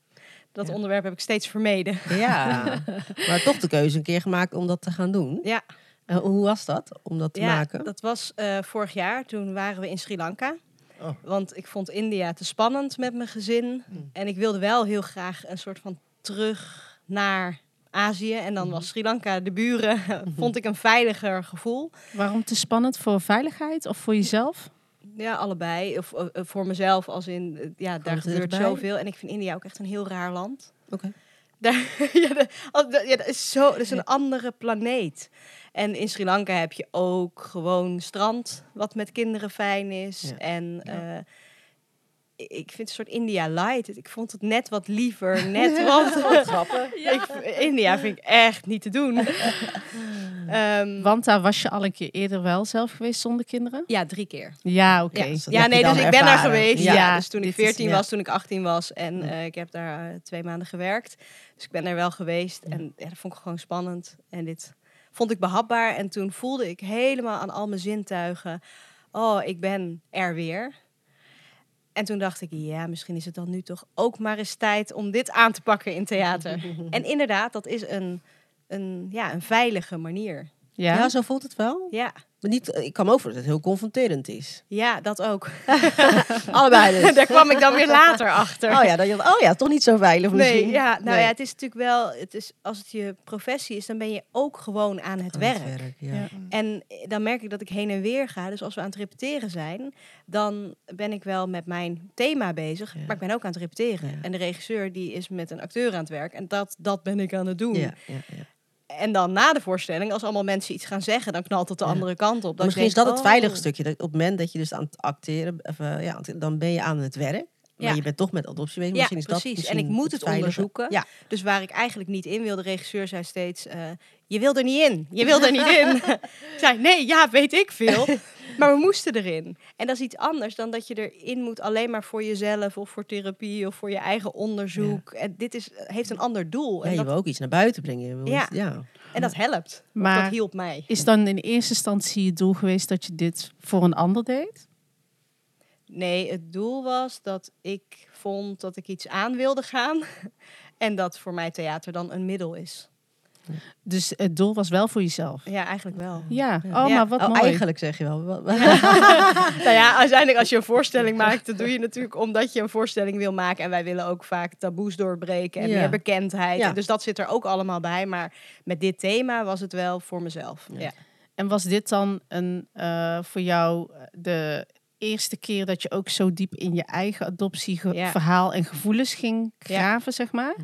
Dat Ja. onderwerp heb ik steeds vermeden. Ja, maar toch de keuze een keer gemaakt om dat te gaan doen. Ja, Eh, hoe was dat, om dat te ja maken? dat was eh, vorig jaar. Toen waren we in Sri Lanka. Oh. Want ik vond India te spannend met mijn gezin. Hmm. En ik wilde wel heel graag een soort van terug naar Azië. En dan was Sri Lanka, de buren, vond ik een veiliger gevoel. Waarom te spannend voor veiligheid of voor jezelf? Ja, allebei. Of eh, eh, voor mezelf, als in, eh, ja, daar gebeurt zoveel. En ik vind India ook echt een heel raar land. Oké. Daar, ja, ja, dat is zo, dat is een andere planeet. En in Sri Lanka heb je ook gewoon strand, wat met kinderen fijn is. Ja. En eh, ik ik vind een soort India light. Ik vond het net wat liever, net wat... Grappig. ik, India vind ik echt niet te doen. Ehm, Want daar was je al een keer eerder wel zelf geweest zonder kinderen? ja, drie keer. Ja, oké. Ja, je nee, dus ik ben daar geweest. Ja, Ja, dus toen ik dit is- 14 ja. was, toen ik 18 was. En eh, ik heb daar eh, twee maanden gewerkt. Dus ik ben daar wel geweest. En ja, dat vond ik gewoon spannend. En dit vond ik behapbaar. En toen voelde ik helemaal aan al mijn zintuigen... Oh, ik ben er weer. En toen dacht ik, ja, misschien is het dan nu toch ook maar eens tijd om dit aan te pakken in theater. en inderdaad, dat is een, een, ja, een veilige manier. Ja? Ja, zo voelt het wel. Ja, Maar niet, ik kan me ook dat het heel confronterend is. ja dat ook. Allebei dus. daar kwam ik dan weer later achter. Oh ja, dat je, oh ja, toch niet zo veilig misschien. Nee, ja, nou Nee. ja, het is natuurlijk wel, het is, als het je professie is, dan ben je ook gewoon aan het Aan werk. ja. Ja. En dan merk ik dat ik heen en weer ga. Dus als we aan het repeteren zijn, dan ben ik wel met mijn thema bezig, Ja. maar ik ben ook aan het repeteren. En de regisseur die is met een acteur aan het werk en dat, dat ben ik aan het doen. Ja, ja, ja. En dan na de voorstelling, als allemaal mensen iets gaan zeggen, dan knalt het de Ja. andere kant op. Misschien is dat het veilige oh. stukje. Dat op het moment dat je dus aan het acteren, of, eh, ja, dan ben je aan het werk. Maar Ja. je bent toch met adoptie bezig. Ja, Misschien is dat precies. En ik moet het onderzoeken. Ja, Dus waar ik eigenlijk niet in wil, de regisseur zei steeds: eh, Je wil er niet in. Je wil er niet in. ik zei: Nee, ja, weet ik veel. maar we moesten erin. En dat is iets anders dan dat je erin moet alleen maar voor jezelf of voor therapie of voor je eigen onderzoek. En dit is, heeft een ander doel. ja, En, je dat, wil ook iets naar buiten brengen. Je Ja. ja. en dat helpt. Maar dat hielp mij. is dan in eerste instantie het doel geweest dat je dit voor een ander deed? Nee, het doel was dat ik vond dat ik iets aan wilde gaan. En dat voor mij theater dan een middel is. Dus het doel was wel voor jezelf? Ja, eigenlijk wel. Ja, Ja. oh, Ja. maar wat Oh, mooi. eigenlijk zeg je wel. Nou ja, uiteindelijk als je een voorstelling maakt, dat doe je natuurlijk omdat je een voorstelling wil maken. En wij willen ook vaak taboes doorbreken en Ja. meer bekendheid. Ja. Dus dat zit er ook allemaal bij. Maar met dit thema was het wel voor mezelf. Ja. Ja. En was dit dan een, eh, voor jou eh, de eerste keer dat je ook zo diep in je eigen adoptieverhaal en gevoelens ging Ja. graven, zeg maar?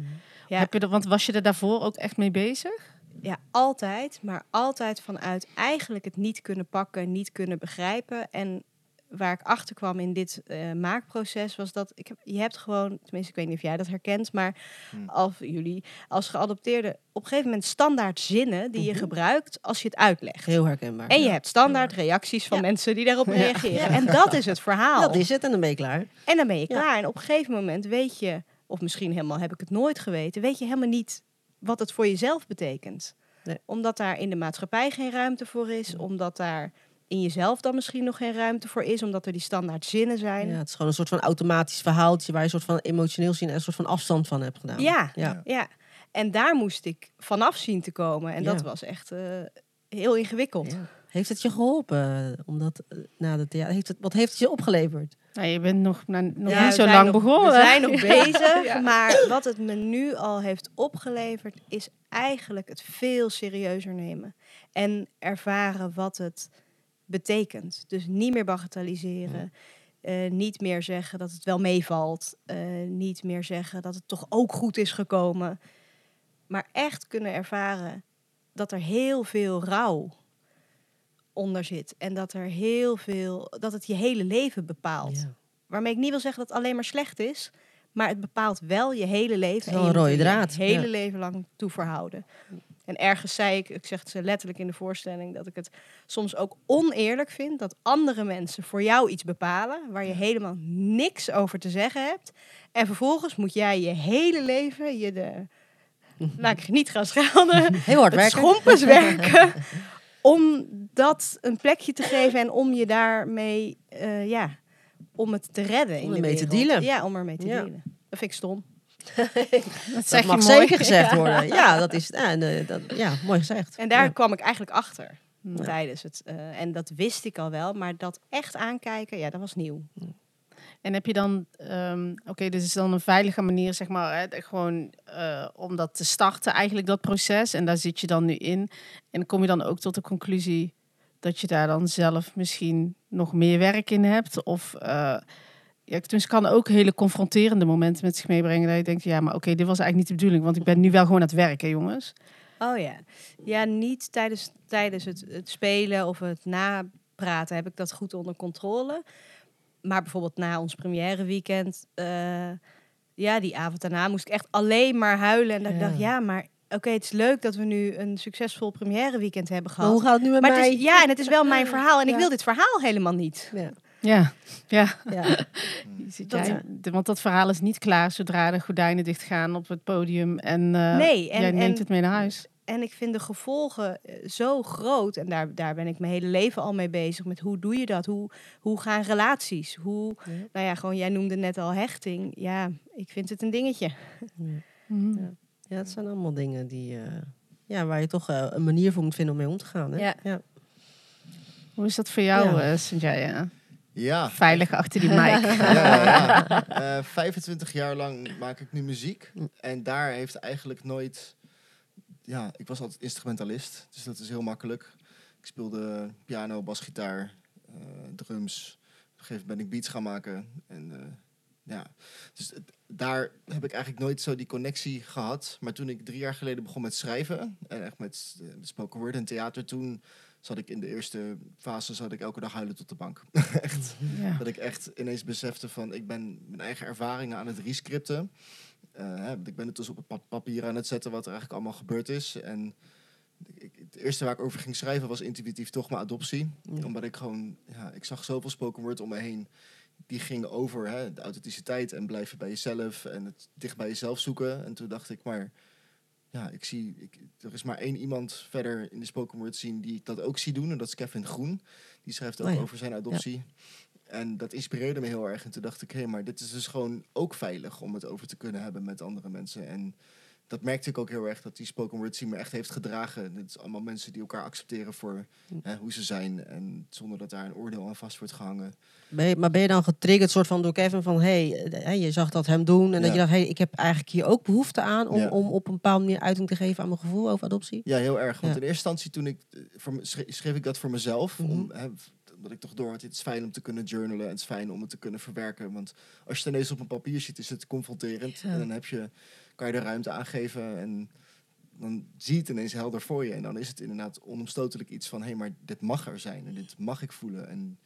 Ja. Heb je er, want was je er daarvoor ook echt mee bezig? ja, altijd. Maar altijd vanuit eigenlijk het niet kunnen pakken, niet kunnen begrijpen. En waar ik achter kwam in dit eh, maakproces was dat ik heb, je hebt gewoon, tenminste ik weet niet of jij dat herkent, maar Hmm. als jullie als geadopteerde op een gegeven moment standaard zinnen die je Mhm. gebruikt als je het uitlegt. Heel herkenbaar. En je Ja. hebt standaard reacties van Ja. mensen die daarop Ja. reageren. Ja. En dat is het verhaal. Dat is het en dan ben je klaar. En dan ben je Ja. klaar. En op een gegeven moment weet je, of misschien helemaal heb ik het nooit geweten, weet je helemaal niet wat het voor jezelf betekent. Nee. Omdat daar in de maatschappij geen ruimte voor is, omdat daar in jezelf dan misschien nog geen ruimte voor is, omdat er die standaard zinnen zijn. Ja, het is gewoon een soort van automatisch verhaaltje waar je een soort van emotioneel zien en een soort van afstand van hebt gedaan. Ja, Ja. ja. En daar moest ik vanaf zien te komen. En dat was echt eh, heel ingewikkeld. Ja. Heeft het je geholpen? Omdat, eh, na de thea- heeft het, wat heeft het je opgeleverd? Nou, je bent nog, nou, nog Ja, niet zo lang nog- begonnen. We zijn nog bezig. Ja. Maar wat het me nu al heeft opgeleverd, is eigenlijk het veel serieuzer nemen. En ervaren wat het betekent. Dus niet meer bagatelliseren. eh, niet meer zeggen dat het wel meevalt. eh, niet meer zeggen dat het toch ook goed is gekomen. Maar echt kunnen ervaren dat er heel veel rouw onder zit. En dat er heel veel, dat het je hele leven bepaalt. Ja. Waarmee ik niet wil zeggen dat het alleen maar slecht is. Maar het bepaalt wel je hele leven. en je rode je draad, hele ja. leven lang toe verhouden. En ergens zei ik, ik zeg het ze letterlijk in de voorstelling, dat ik het soms ook oneerlijk vind dat andere mensen voor jou iets bepalen waar je helemaal niks over te zeggen hebt. En vervolgens moet jij je hele leven je de, laat ik niet gaan schelden, Heel hard werken. schompens werken om dat een plekje te geven en om je daarmee, eh, ja, om het te redden in Om de ermee te dealen. Ja, om ermee te Ja. dealen. Dat vind ik stom. Dat zeg Dat mag je mooi. zeker gezegd worden. Ja, dat is ja, dat, ja mooi gezegd. En daar Ja. kwam ik eigenlijk achter Ja. tijdens het. eh, en dat wist ik al wel, maar dat echt aankijken, ja, dat was nieuw. En heb je dan, ehm, oké, dit is dan een veilige manier, zeg maar, hè, gewoon eh, om dat te starten, eigenlijk dat proces. En daar zit je dan nu in. En kom je dan ook tot de conclusie dat je daar dan zelf misschien nog meer werk in hebt? Of, uh, ja, het kan ook hele confronterende momenten met zich meebrengen. Dat je denkt, ja, maar oké, dit was eigenlijk niet de bedoeling, want ik ben nu wel gewoon aan het werken, jongens. Oh ja. Ja, niet tijdens, tijdens het, het spelen of het napraten heb ik dat goed onder controle. Maar bijvoorbeeld na ons première weekend, eh, ja, die avond daarna moest ik echt alleen maar huilen. En dat ik Ja. dacht, ja, maar oké, het is leuk dat we nu een succesvol première weekend hebben Maar gehad. hoe gaat het nu met Maar mij? het is, ja, en het is wel mijn verhaal. En ik wil dit verhaal helemaal niet. Ja. Ja, ja. Ja. Zit Dat- jij- de- want dat verhaal is niet klaar zodra de gordijnen dichtgaan op het podium. En, eh, Nee, en- jij neemt en- het mee naar huis. En ik vind de gevolgen eh, zo groot. En daar, daar ben ik mijn hele leven al mee bezig. Met hoe doe je dat? Hoe, hoe gaan relaties? Hoe, Ja. nou ja, gewoon, jij noemde net al hechting. Ja, ik vind het een dingetje. Mhm. Ja. Ja, het zijn allemaal dingen die, eh, ja, waar je toch eh, een manier voor moet vinden om mee om te gaan. Hè? Ja. Ja. Hoe is dat voor jou, Ja. Sanjaya? Ja. Veilig achter die mic. Ja, ja, ja. Eh, 25 jaar lang maak ik nu muziek. En daar heeft eigenlijk nooit... Ja, ik was altijd instrumentalist. Dus dat is heel makkelijk. Ik speelde piano, basgitaar, eh, drums. Op een gegeven moment ben ik beats gaan maken. En eh, ja, dus het- daar heb ik eigenlijk nooit zo die connectie gehad. Maar toen ik drie jaar geleden begon met schrijven... en echt met, eh, met spoken word en theater... toen zat ik in de eerste fase zat ik elke dag huilen tot de bank. echt. Ja. Dat ik echt ineens besefte van ik ben mijn eigen ervaringen aan het rescripten. Eh, hè, ik ben het dus op het pa- papier aan het zetten wat er eigenlijk allemaal gebeurd is. En ik, het eerste waar ik over ging schrijven was intuïtief toch mijn adoptie. Ja. Omdat ik gewoon, ja, ik zag zoveel spoken word om me heen. Die gingen over hè, de authenticiteit en blijven bij jezelf en het dicht bij jezelf zoeken. En toen dacht ik, maar ja, ik zie, ik, er is maar één iemand verder in de spoken word zien die ik dat ook zie doen. En dat is Kevin Groen. Die schrijft ook Oh ja. over zijn adoptie. En dat inspireerde me heel erg. En toen dacht ik, hé, maar dit is dus gewoon ook veilig om het over te kunnen hebben met andere mensen. En dat merkte ik ook heel erg, dat die spoken word scene me echt heeft gedragen. Het is allemaal mensen die elkaar accepteren voor hè, hoe ze zijn. En zonder dat daar een oordeel aan vast wordt gehangen. Ben je, maar ben je dan getriggerd soort van door Kevin van... hey, eh, je zag dat hem doen en dat je dacht... hey, ik heb eigenlijk hier ook behoefte aan... om, Ja. om op een bepaalde manier uiting te geven aan mijn gevoel over adoptie? Ja, heel erg. Want Ja. in eerste instantie toen ik, eh, voor, me- schreef, schreef ik dat voor mezelf. Mhm. om, hè, omdat ik toch door had, het is fijn om te kunnen journalen. En het is fijn om het te kunnen verwerken. Want als je het ineens op een papier ziet, is het confronterend. Ja. En dan heb je, kan je er ruimte aan geven. En dan zie je het ineens helder voor je. En dan is het inderdaad onomstotelijk iets van... hé, hey, maar dit mag er zijn. En dit mag ik voelen. En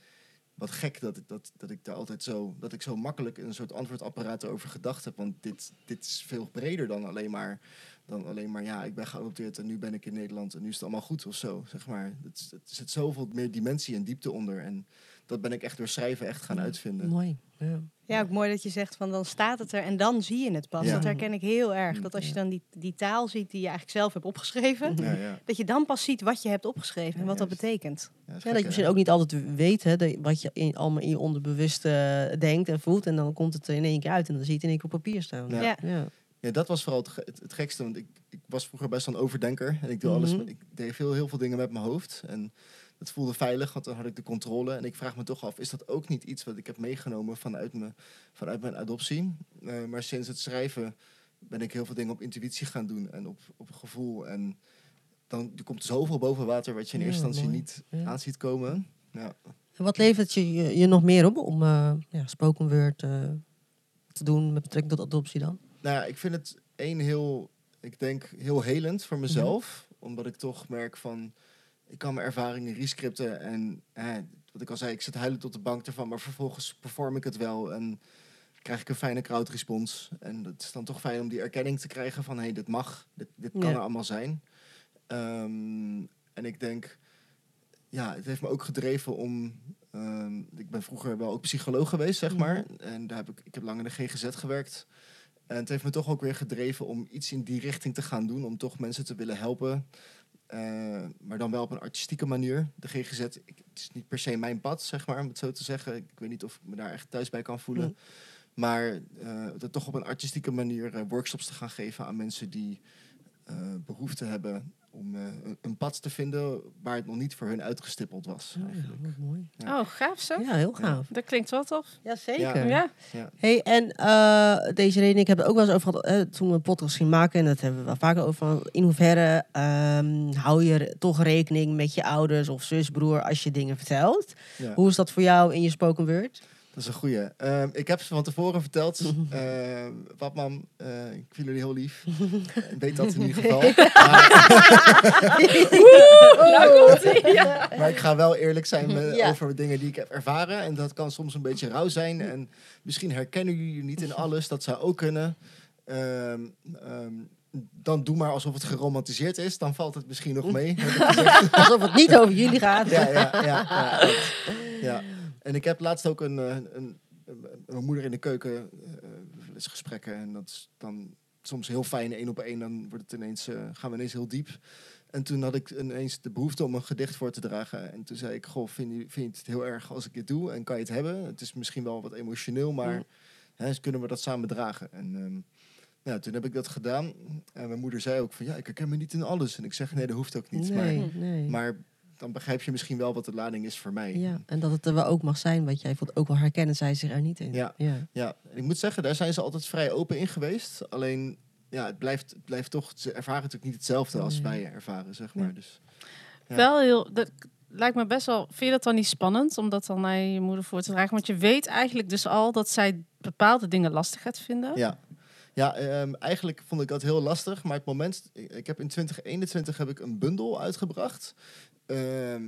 wat gek dat ik, dat, dat ik daar altijd zo, dat ik zo makkelijk een soort antwoordapparaat over gedacht heb. Want dit, dit is veel breder dan alleen maar, dan alleen maar, ja, ik ben geadopteerd en nu ben ik in Nederland en nu is het allemaal goed of zo, zeg maar. Het, is- er zit zoveel meer dimensie en diepte onder. En dat ben ik echt door schrijven echt gaan uitvinden. Mooi. Ja. Ja, ook mooi dat je zegt van dan staat het er en dan zie je het pas. Ja. Dat herken ik heel erg. Dat als je dan die, die taal ziet die je eigenlijk zelf hebt opgeschreven, Ja, ja. dat je dan pas ziet wat je hebt opgeschreven en wat dat betekent. Ja, dat je misschien ook niet altijd weet hè, dat- wat je in, allemaal in je onderbewuste eh, denkt en voelt. En dan komt het er in één keer uit en dan zie je het in één keer op papier staan. Ja. Ja. Dat was vooral het, het, gekste. Want ik, ik was vroeger best wel een overdenker. En ik, doe alles, Mhm. met- ik deed veel, heel veel dingen met mijn hoofd. En dat voelde veilig, want dan had ik de controle. En ik vraag me toch af, is dat ook niet iets wat ik heb meegenomen vanuit, me, vanuit mijn adoptie? Eh, maar sinds het schrijven ben ik heel veel dingen op intuïtie gaan doen. En op, op gevoel. En dan er komt zoveel boven water wat je in Ja, eerste instantie mooi. niet Ja. aan ziet komen. Ja. En wat levert je, je, je nog meer op om eh ja, spoken word eh, te doen met betrekking tot adoptie dan? Nou ja, ik vind het één heel, ik denk heel helend voor mezelf. Omdat ik toch merk van, ik kan mijn ervaringen rescripten. En wat ik al zei, ik zit huilend op de bank ervan. Maar vervolgens perform ik het wel. En krijg ik een fijne crowdrespons. En het is dan toch fijn om die erkenning te krijgen van, hé, hey, dit mag. Dit, dit kan Ja. er allemaal zijn. Ehm, en ik denk, ja, het heeft me ook gedreven om... ehm, ik ben vroeger wel ook psycholoog geweest, zeg maar. En daar heb ik, ik heb lang in de GGZ gewerkt. En het heeft me toch ook weer gedreven om iets in die richting te gaan doen. Om toch mensen te willen helpen. Eh, maar dan wel op een artistieke manier. De GGZ, ik, het is niet per se mijn pad, zeg maar, om het zo te zeggen. Ik weet niet of ik me daar echt thuis bij kan voelen. Mm. Maar eh, dat toch op een artistieke manier eh, workshops te gaan geven aan mensen die behoefte hebben om eh, een- een pad te vinden waar het nog niet voor hun uitgestippeld was. Oh, ja, eigenlijk. mooi. Ja. Oh, gaaf zo. Ja, heel gaaf. Dat klinkt wel tof. Ja, zeker. Ja. Hey, en eh, deze reden, ik heb het ook wel eens over gehad eh, toen we een podcast gingen maken. En dat hebben we wel vaker over. van, In hoeverre ehm, hou je toch rekening met je ouders of zus, broer als je dingen vertelt? Ja. Hoe is dat voor jou in je spoken word? Dat is een goeie. Ehm, ik heb ze van tevoren verteld. Ehm pap, mam, eh, ik vind jullie heel lief. Ik weet dat in ieder geval. Maar, maar ik ga wel eerlijk zijn met- Ja. over dingen die ik heb ervaren. En dat kan soms een beetje rauw zijn. En misschien herkennen jullie je niet in alles. Dat zou ook kunnen. Ehm, ehm, dan doe maar alsof het geromantiseerd is. Dan valt het misschien nog mee. Alsof het niet over jullie gaat. ja, ja, ja, ja. En ik heb laatst ook een, eh, een, een, mijn moeder in de keuken eens gesprekken. En dat is dan soms heel fijn, één op één. Dan wordt het ineens, gaan we ineens heel diep. En toen had ik ineens de behoefte om een gedicht voor te dragen. En toen zei ik, goh, vind je, vind je het heel erg als ik dit doe? En kan je het hebben? Het is misschien wel wat emotioneel, maar hè, dus kunnen we dat samen dragen? En ehm, ja, toen heb ik dat gedaan. En mijn moeder zei ook van, ja, ik herken me niet in alles. En ik zeg, nee, dat hoeft ook niet. Maar nee. maar dan begrijp je misschien wel wat de lading is voor mij. Ja, en dat het er wel ook mag zijn, wat jij voelt ook wel herkennen, zij zich er niet in. Ja. ja. Ja, en ik moet zeggen, daar zijn ze altijd vrij open in geweest. Alleen, ja, het blijft, het blijft toch, ze ervaren natuurlijk niet hetzelfde als Nee. wij ervaren, zeg maar. Ja. Dus, Ja. Wel heel, dat lijkt me best wel. Vind je dat dan niet spannend om dat dan naar je moeder voor te dragen? Want je weet eigenlijk dus al dat zij bepaalde dingen lastig gaat vinden. ja. Ja, ehm, eigenlijk vond ik dat heel lastig. Maar het moment, ik ik heb in 2021 heb ik een bundel uitgebracht. Ehm,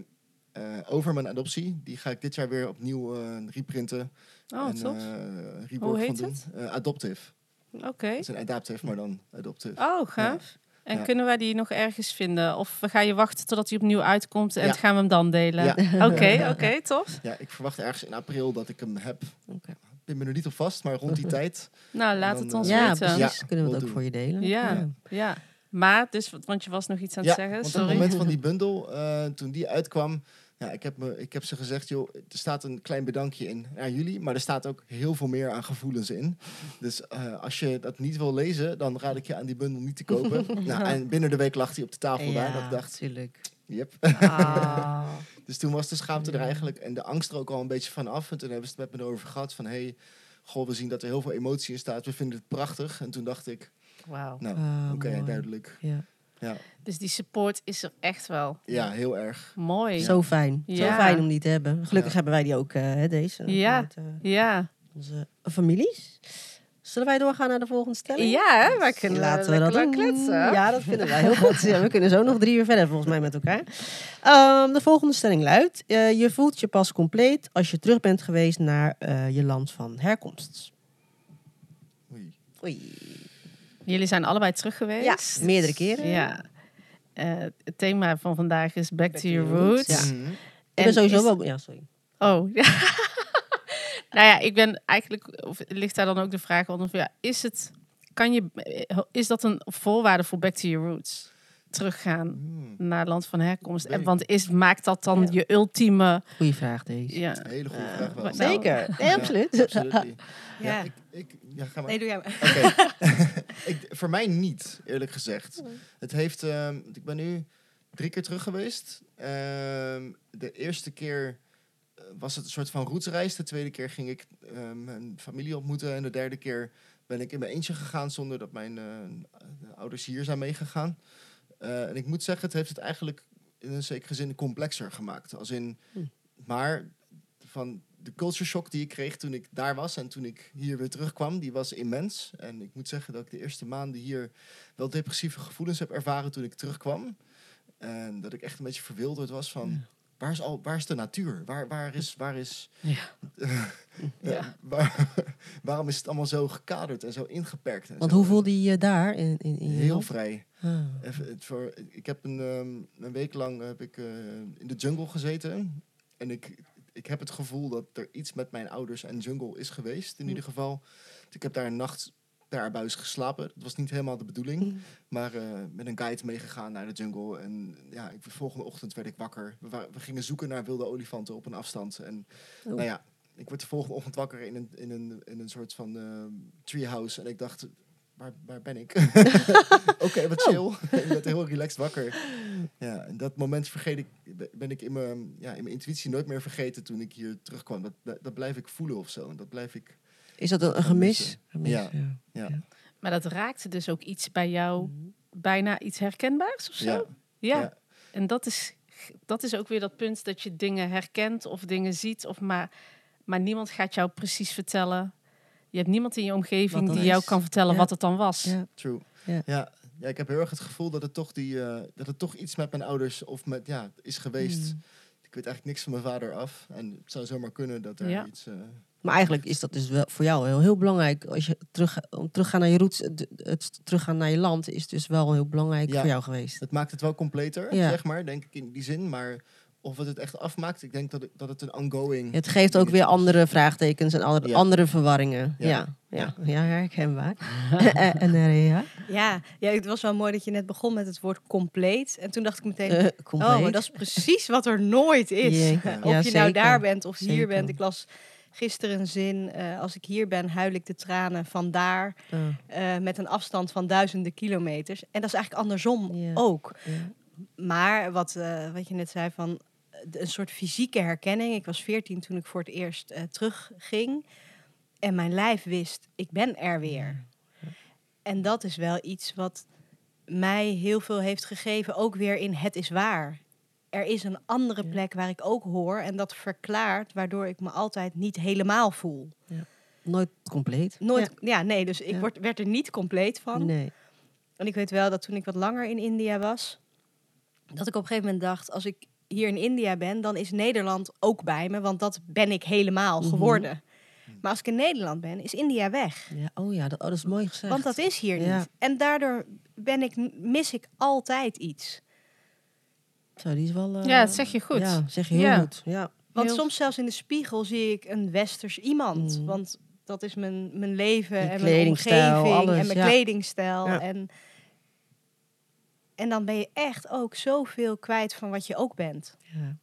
eh, over mijn adoptie. Die ga ik dit jaar weer opnieuw eh, reprinten. Oh, en tof. eh, Hoe heet van doen. Eh, adoptive. Oké. Het is een adaptive, maar dan adoptive. Oh, gaaf. En Ja. kunnen wij die nog ergens vinden? Of we gaan je wachten totdat hij opnieuw uitkomt en Ja. gaan we hem dan delen? Ja. Oké, oké, tof. Ja, ik verwacht ergens in april dat ik hem heb. Oké. Ik ben me er niet op vast, maar rond die tijd. Nou, laat dan, het ons eh, Ja, weten. precies. Ja, Kunnen we het ook voor je delen? Ja, ja. Maar, dus, want je was nog iets aan het Ja, zeggen, want op sorry. het moment van die bundel, eh, toen die uitkwam, ja, ik, heb me, ik heb ze gezegd, joh, er staat een klein bedankje in naar jullie, maar er staat ook heel veel meer aan gevoelens in. Dus eh, als je dat niet wil lezen, dan raad ik je aan die bundel niet te kopen. nou, en binnen de week lag hij op de tafel daar, dat ik dacht, natuurlijk. yep. Ah. Dus toen was de schaamte er eigenlijk en de angst er ook al een beetje van af. En toen hebben ze het met me erover gehad van, hey, goh, we zien dat er heel veel emotie in staat, we vinden het prachtig. En toen dacht ik, Wauw. nou, Ah, oké, duidelijk. Ja. Ja, Dus die support is er echt wel. ja, heel erg. Mooi. Zo fijn. Zo fijn om die te hebben. Gelukkig Ja. hebben wij die ook, eh, hè, deze. Ja. Met, eh, Ja. onze families. Zullen wij doorgaan naar de volgende stelling? Ja, hè, wij kunnen Laten we dat doen. lang kletsen. Ja, dat vinden wij heel goed. Ja, we kunnen zo nog drie uur verder volgens mij met elkaar. Ehm, de volgende stelling luidt: eh, je voelt je pas compleet als je terug bent geweest naar eh, je land van herkomst. Oei. Oei. Jullie zijn allebei terug geweest. Ja, meerdere keren. Ja. Eh, het thema van vandaag is Back, to, Your your roots. Roots. Ja. Mhm. Ik En ben sowieso is- wel. Ja, sorry. Oh, ja. nou ja, ik ben eigenlijk, of ligt daar dan ook de vraag onder van, ja, is het, kan je, is dat een voorwaarde voor Back to Your Roots? Teruggaan Hmm. naar land van herkomst. En, want is, maakt dat dan Ja. je ultieme, Goeie vraag deze. ja, Hele goede vraag wel. wat- Zeker. Nee, Ja, absoluut. absoluut. Ja, Ja. ik, ik, ja, ga maar. Nee, doe jij maar. Oké. ik, voor mij niet, eerlijk gezegd. Het heeft, ehm, ik ben nu drie keer terug geweest. Ehm, de eerste keer eh, was het een soort van roetsreis. De tweede keer ging ik ehm, mijn familie ontmoeten. En de derde keer ben ik in mijn eentje gegaan zonder dat mijn eh, ouders hier zijn meegegaan. Eh, en ik moet zeggen, het heeft het eigenlijk in een zekere zin complexer gemaakt. Als in, Hm. maar van de culture shock die ik kreeg toen ik daar was en toen ik hier weer terugkwam, die was immens. En ik moet zeggen dat ik de eerste maanden hier wel depressieve gevoelens heb ervaren toen ik terugkwam. En dat ik echt een beetje verwilderd was van, waar, is al, waar is de natuur? Waar, waar is... Waar is Ja. ja, waar- waarom is het allemaal zo gekaderd en zo ingeperkt? En Want zo? hoe voelde je je daar in, in, in je Heel vrij. Ah. Even, het voor, ik heb een, ehm, een week lang heb ik, eh, in de jungle gezeten. En ik, ik heb het gevoel dat er iets met mijn ouders en jungle is geweest, in Hm. ieder geval. Ik heb daar een nacht per abuis geslapen. Dat was niet helemaal de bedoeling. Hm. Maar eh, met een guide meegegaan naar de jungle. En ja, ik, de volgende ochtend werd ik wakker. We, gingen zoeken naar wilde olifanten op een afstand. En Oh. nou ja, ik word de volgende ochtend wakker in een, in een, in een soort van eh, treehouse. En ik dacht, waar, waar ben ik? Oké, wat chill. ik werd heel relaxed wakker. Ja, en dat moment vergeet ik, ben ik in mijn, ja, in mijn intuïtie nooit meer vergeten toen ik hier terugkwam. Dat, dat blijf ik voelen of zo. En dat blijf ik, Is dat een, een gemis? Ja. ja. ja. maar dat raakte dus ook iets bij jou, bijna iets herkenbaars of zo? Ja, Ja. ja. En dat is, dat is ook weer dat punt dat je dingen herkent of dingen ziet, of maar, maar niemand gaat jou precies vertellen. Je hebt niemand in je omgeving die jou kan vertellen Ja. wat het dan was. Ja. True. Ja. Ja. Ja. ik heb heel erg het gevoel dat het toch, die, eh, dat het toch iets met mijn ouders of met, ja, is geweest. Mm. Ik weet eigenlijk niks van mijn vader af. En het zou zomaar kunnen dat er Ja. iets... eh, Maar eigenlijk is dat dus wel voor jou heel, heel belangrijk. Als je terug, om teruggaan naar je roots, het, het teruggaan naar je land is dus wel heel belangrijk Ja. voor jou geweest. het maakt het wel completer, Ja. zeg maar, denk ik in die zin. Maar of het het echt afmaakt, ik denk dat het, dat het een ongoing... Het geeft ook weer andere vraagtekens en andere, Ja. andere verwarringen. Ja, Ja. ja, ja. herkenbaar. en en eh, ja, Ja, ja, het was wel mooi dat je net begon met het woord compleet. En toen dacht ik meteen, compleet. oh, maar dat is precies wat er nooit is. Of Ja, je nou daar bent of hier Zeker. bent. Ik las gisteren een zin, eh, als ik hier ben, huil ik de tranen van daar. Ah, eh, met een afstand van duizenden kilometers. En dat is eigenlijk andersom ook. Maar wat, eh, wat je net zei van een soort fysieke herkenning. Ik was veertien toen ik voor het eerst terugging. En mijn lijf wist, ik ben er weer. En dat is wel iets wat mij heel veel heeft gegeven. Ook weer in het is waar. Er is een andere Ja. plek waar ik ook hoor. En dat verklaart waardoor ik me altijd niet helemaal voel. Nooit compleet. Nooit, ja, nee, dus ik Ja. word, werd er niet compleet Ja. van. Nee. En ik weet wel dat toen ik wat langer in India was, dat ik op een gegeven moment dacht, als ik hier in India ben, dan is Nederland ook bij me, want dat ben ik helemaal Mhm. geworden. Maar als ik in Nederland ben, is India weg. Ja, oh ja, dat, oh, dat is mooi gezegd. Want dat is hier Ja. niet. En daardoor ben ik, mis ik altijd iets. Zo, die is wel... eh, Ja, dat zeg je goed. Ja, zeg je heel Ja. goed. Ja. Want Heel- soms zelfs in de spiegel zie ik een westers iemand. Mhm. Want dat is mijn, mijn leven en mijn kledingstijl, omgeving alles, en mijn ja. kledingstijl. Ja. En, en dan ben je echt ook zoveel kwijt van wat je ook bent. ja.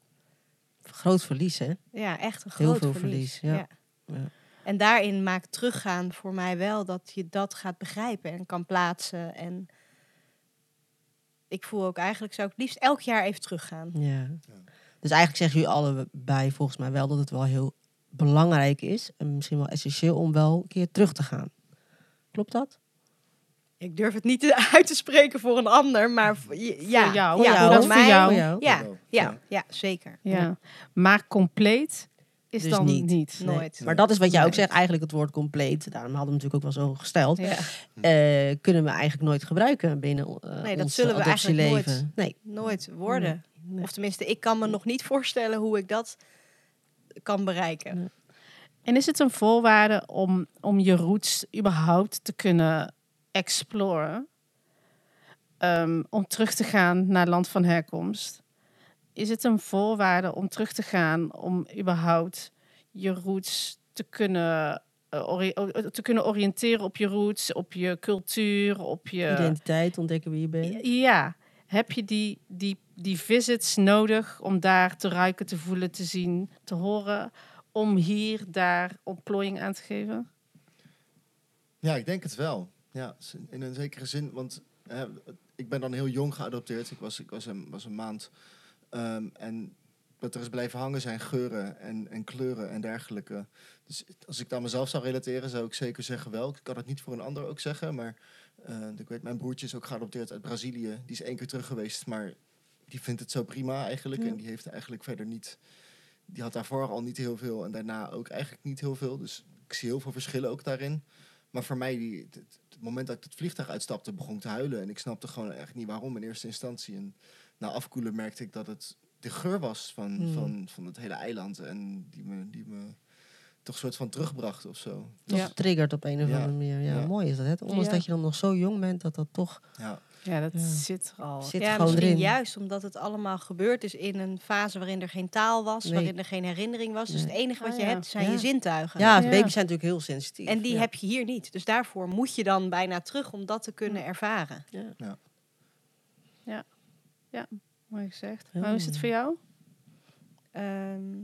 Groot verlies, hè? Ja, echt een Heel groot veel verlies. verlies, ja. Ja. En daarin maakt teruggaan voor mij wel dat je dat gaat begrijpen en kan plaatsen. En ik voel ook eigenlijk, zou ik het liefst elk jaar even teruggaan. Ja. Dus eigenlijk zeggen jullie allebei volgens mij wel dat het wel heel belangrijk is. En misschien wel essentieel om wel een keer terug te gaan. Klopt dat? Ik durf het niet te- uit te spreken voor een ander, maar voor, ja, Voor jou, ja, ja, voor dat is voor mij. jou. Voor jou. Ja, ja, ja, zeker. Ja. Maar compleet is Dus dan niet. niet. Nee. Nooit. Maar dat is wat jij ook zegt, eigenlijk het woord compleet. Daarom hadden we natuurlijk ook wel zo gesteld. Ja. Eh, kunnen we eigenlijk nooit gebruiken binnen uh, Nee, dat ons zullen we eigenlijk adoptieleven. Nee. Nooit worden. Nee. Of tenminste, ik kan me nog niet voorstellen hoe ik dat kan bereiken. En is het een voorwaarde om, om je roots überhaupt te kunnen exploren? Ehm, om terug te gaan naar land van herkomst? Is het een voorwaarde om terug te gaan om überhaupt je roots te kunnen, eh, te kunnen oriënteren op je roots, op je cultuur, op je... Identiteit, ontdekken wie je bent. Ja, heb je die, die, die visits nodig om daar te ruiken, te voelen, te zien, te horen, om hier, daar ontplooiing aan te geven? Ja, ik denk het wel. Ja, in een zekere zin, want ik ben dan heel jong geadopteerd. Ik was, ik was, een, was een maand. Ehm, en wat er is blijven hangen zijn geuren en, en kleuren en dergelijke. Dus als ik dat mezelf zou relateren, zou ik zeker zeggen wel. Ik kan het niet voor een ander ook zeggen, maar eh, ik weet, mijn broertje is ook geadopteerd uit Brazilië. Die is één keer terug geweest, maar die vindt het zo prima eigenlijk. Ja. En die heeft eigenlijk verder niet... Die had daarvoor al niet heel veel en daarna ook eigenlijk niet heel veel. Dus ik zie heel veel verschillen ook daarin. Maar voor mij, die, het, moment dat ik het vliegtuig uitstapte, begon ik te huilen. En ik snapte gewoon echt niet waarom in eerste instantie. En na afkoelen merkte ik dat het de geur was van, Hmm. van, van het hele eiland. En die me, die me toch een soort van terugbracht of zo. Toch Ja. triggert op een of Ja. andere manier. Ja, Ja. mooi is dat. Hè? Ondanks Ja. dat je dan nog zo jong bent, dat dat toch... Ja, Ja, dat Ja. zit er al. Zit ja, gewoon misschien erin. juist omdat het allemaal gebeurd is in een fase waarin er geen taal was, Nee. waarin er geen herinnering was. Dus het enige wat Ah, je ja. hebt zijn Ja. je zintuigen. Ja, Ja. baby's zijn natuurlijk heel sensitief. En die ja. heb je hier niet. Dus daarvoor moet je dan bijna terug om dat te kunnen ervaren. Mooi gezegd. Ja. Maar hoe is het voor jou? Ehm,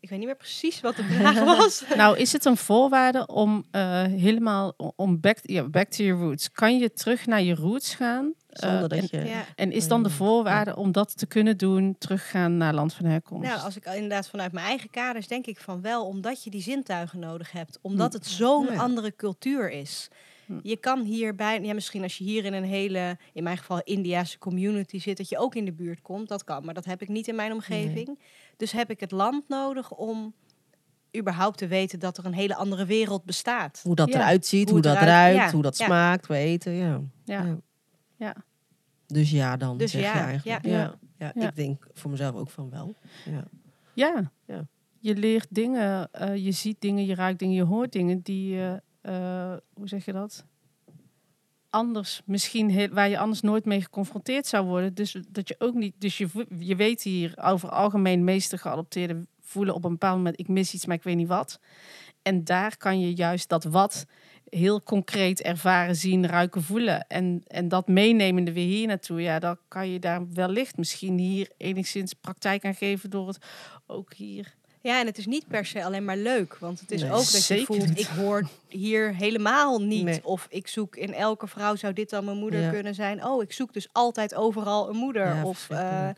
ik weet niet meer precies wat de vraag was. Nou, is het een voorwaarde om eh, helemaal om back, ja, back to your roots? Kan je terug naar je roots gaan? Zonder Eh, dat en, je... Ja. en is dan de Mm, voorwaarde om dat te kunnen doen, teruggaan naar land van herkomst? Nou, als ik inderdaad vanuit mijn eigen kaders denk ik van wel, omdat je die zintuigen nodig hebt. Omdat het zo'n Ja. andere cultuur is. Je kan hierbij, ja, misschien als je hier in een hele, in mijn geval Indiase community zit, dat je ook in de buurt komt. Dat kan, maar dat heb ik niet in mijn omgeving. Dus heb ik het land nodig om überhaupt te weten dat er een hele andere wereld bestaat. Hoe dat Ja. eruit ziet, Hoe dat ruikt, ja, hoe dat ja. smaakt, we eten, ja. ja. Ja. Ja. Dus ja dan, Dus zeg ja, je eigenlijk. ja. Ja. Ja. Ja. ik denk voor mezelf ook van wel. Ja. Ja. Ja. Je leert dingen, eh, je ziet dingen, je ruikt dingen, je hoort dingen die je, eh, hoe zeg je dat? Anders, misschien waar je anders nooit mee geconfronteerd zou worden. Dus dat je ook niet, dus je, je weet hier over algemeen meeste geadopteerden voelen op een bepaald moment, ik mis iets, maar ik weet niet wat. En daar kan je juist dat wat heel concreet ervaren, zien, ruiken, voelen. En, en dat meenemende weer hier naartoe, ja, dan kan je daar wellicht misschien hier enigszins praktijk aan geven door het ook hier Ja, en het is niet per se alleen maar leuk. Want het is Nee, ook dat je voelt, niet. ik hoor hier helemaal niet. Nee. Of ik zoek in elke vrouw zou dit dan mijn moeder Ja. kunnen zijn. Oh, ik zoek dus altijd overal een moeder. Ja, of eh,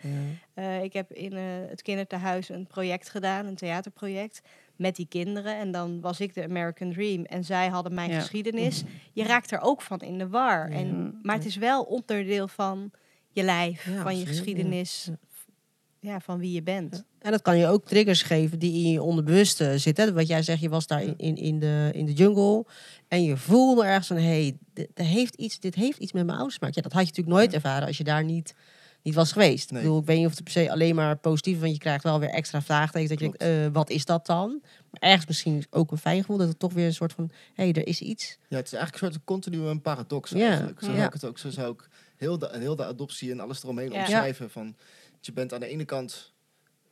eh, ik heb in eh, het kinderthuis een project gedaan, een theaterproject. Met die kinderen. En dan was ik de American Dream. En zij hadden mijn Ja. geschiedenis. Je raakt er ook van in de war. En, maar het is wel onderdeel van je lijf, van je geschiedenis. Ja. Van wie je bent. En dat kan je ook triggers geven die in je onderbewuste zitten. Wat jij zegt, je was daar in, in, de, in de jungle. En je voelde ergens van, hé, hey, dit, dit heeft iets, dit heeft iets met mijn ouders gemaakt. Ja, dat had je natuurlijk nooit ervaren als je daar niet, niet was geweest. Nee. Ik bedoel, ik weet niet of het per se alleen maar positief is. Want je krijgt wel weer extra vraagtekens. Dat je Klopt. denkt, eh, wat is dat dan? Maar ergens misschien ook een fijn gevoel. Dat het toch weer een soort van, hé, hey, er is iets. Ja, het is eigenlijk een soort continu een paradox Ja, eigenlijk. Zo ja. zou ik het ook. Zo zou ik heel de, heel de adoptie en alles eromheen Ja. omschrijven. Van, je bent aan de ene kant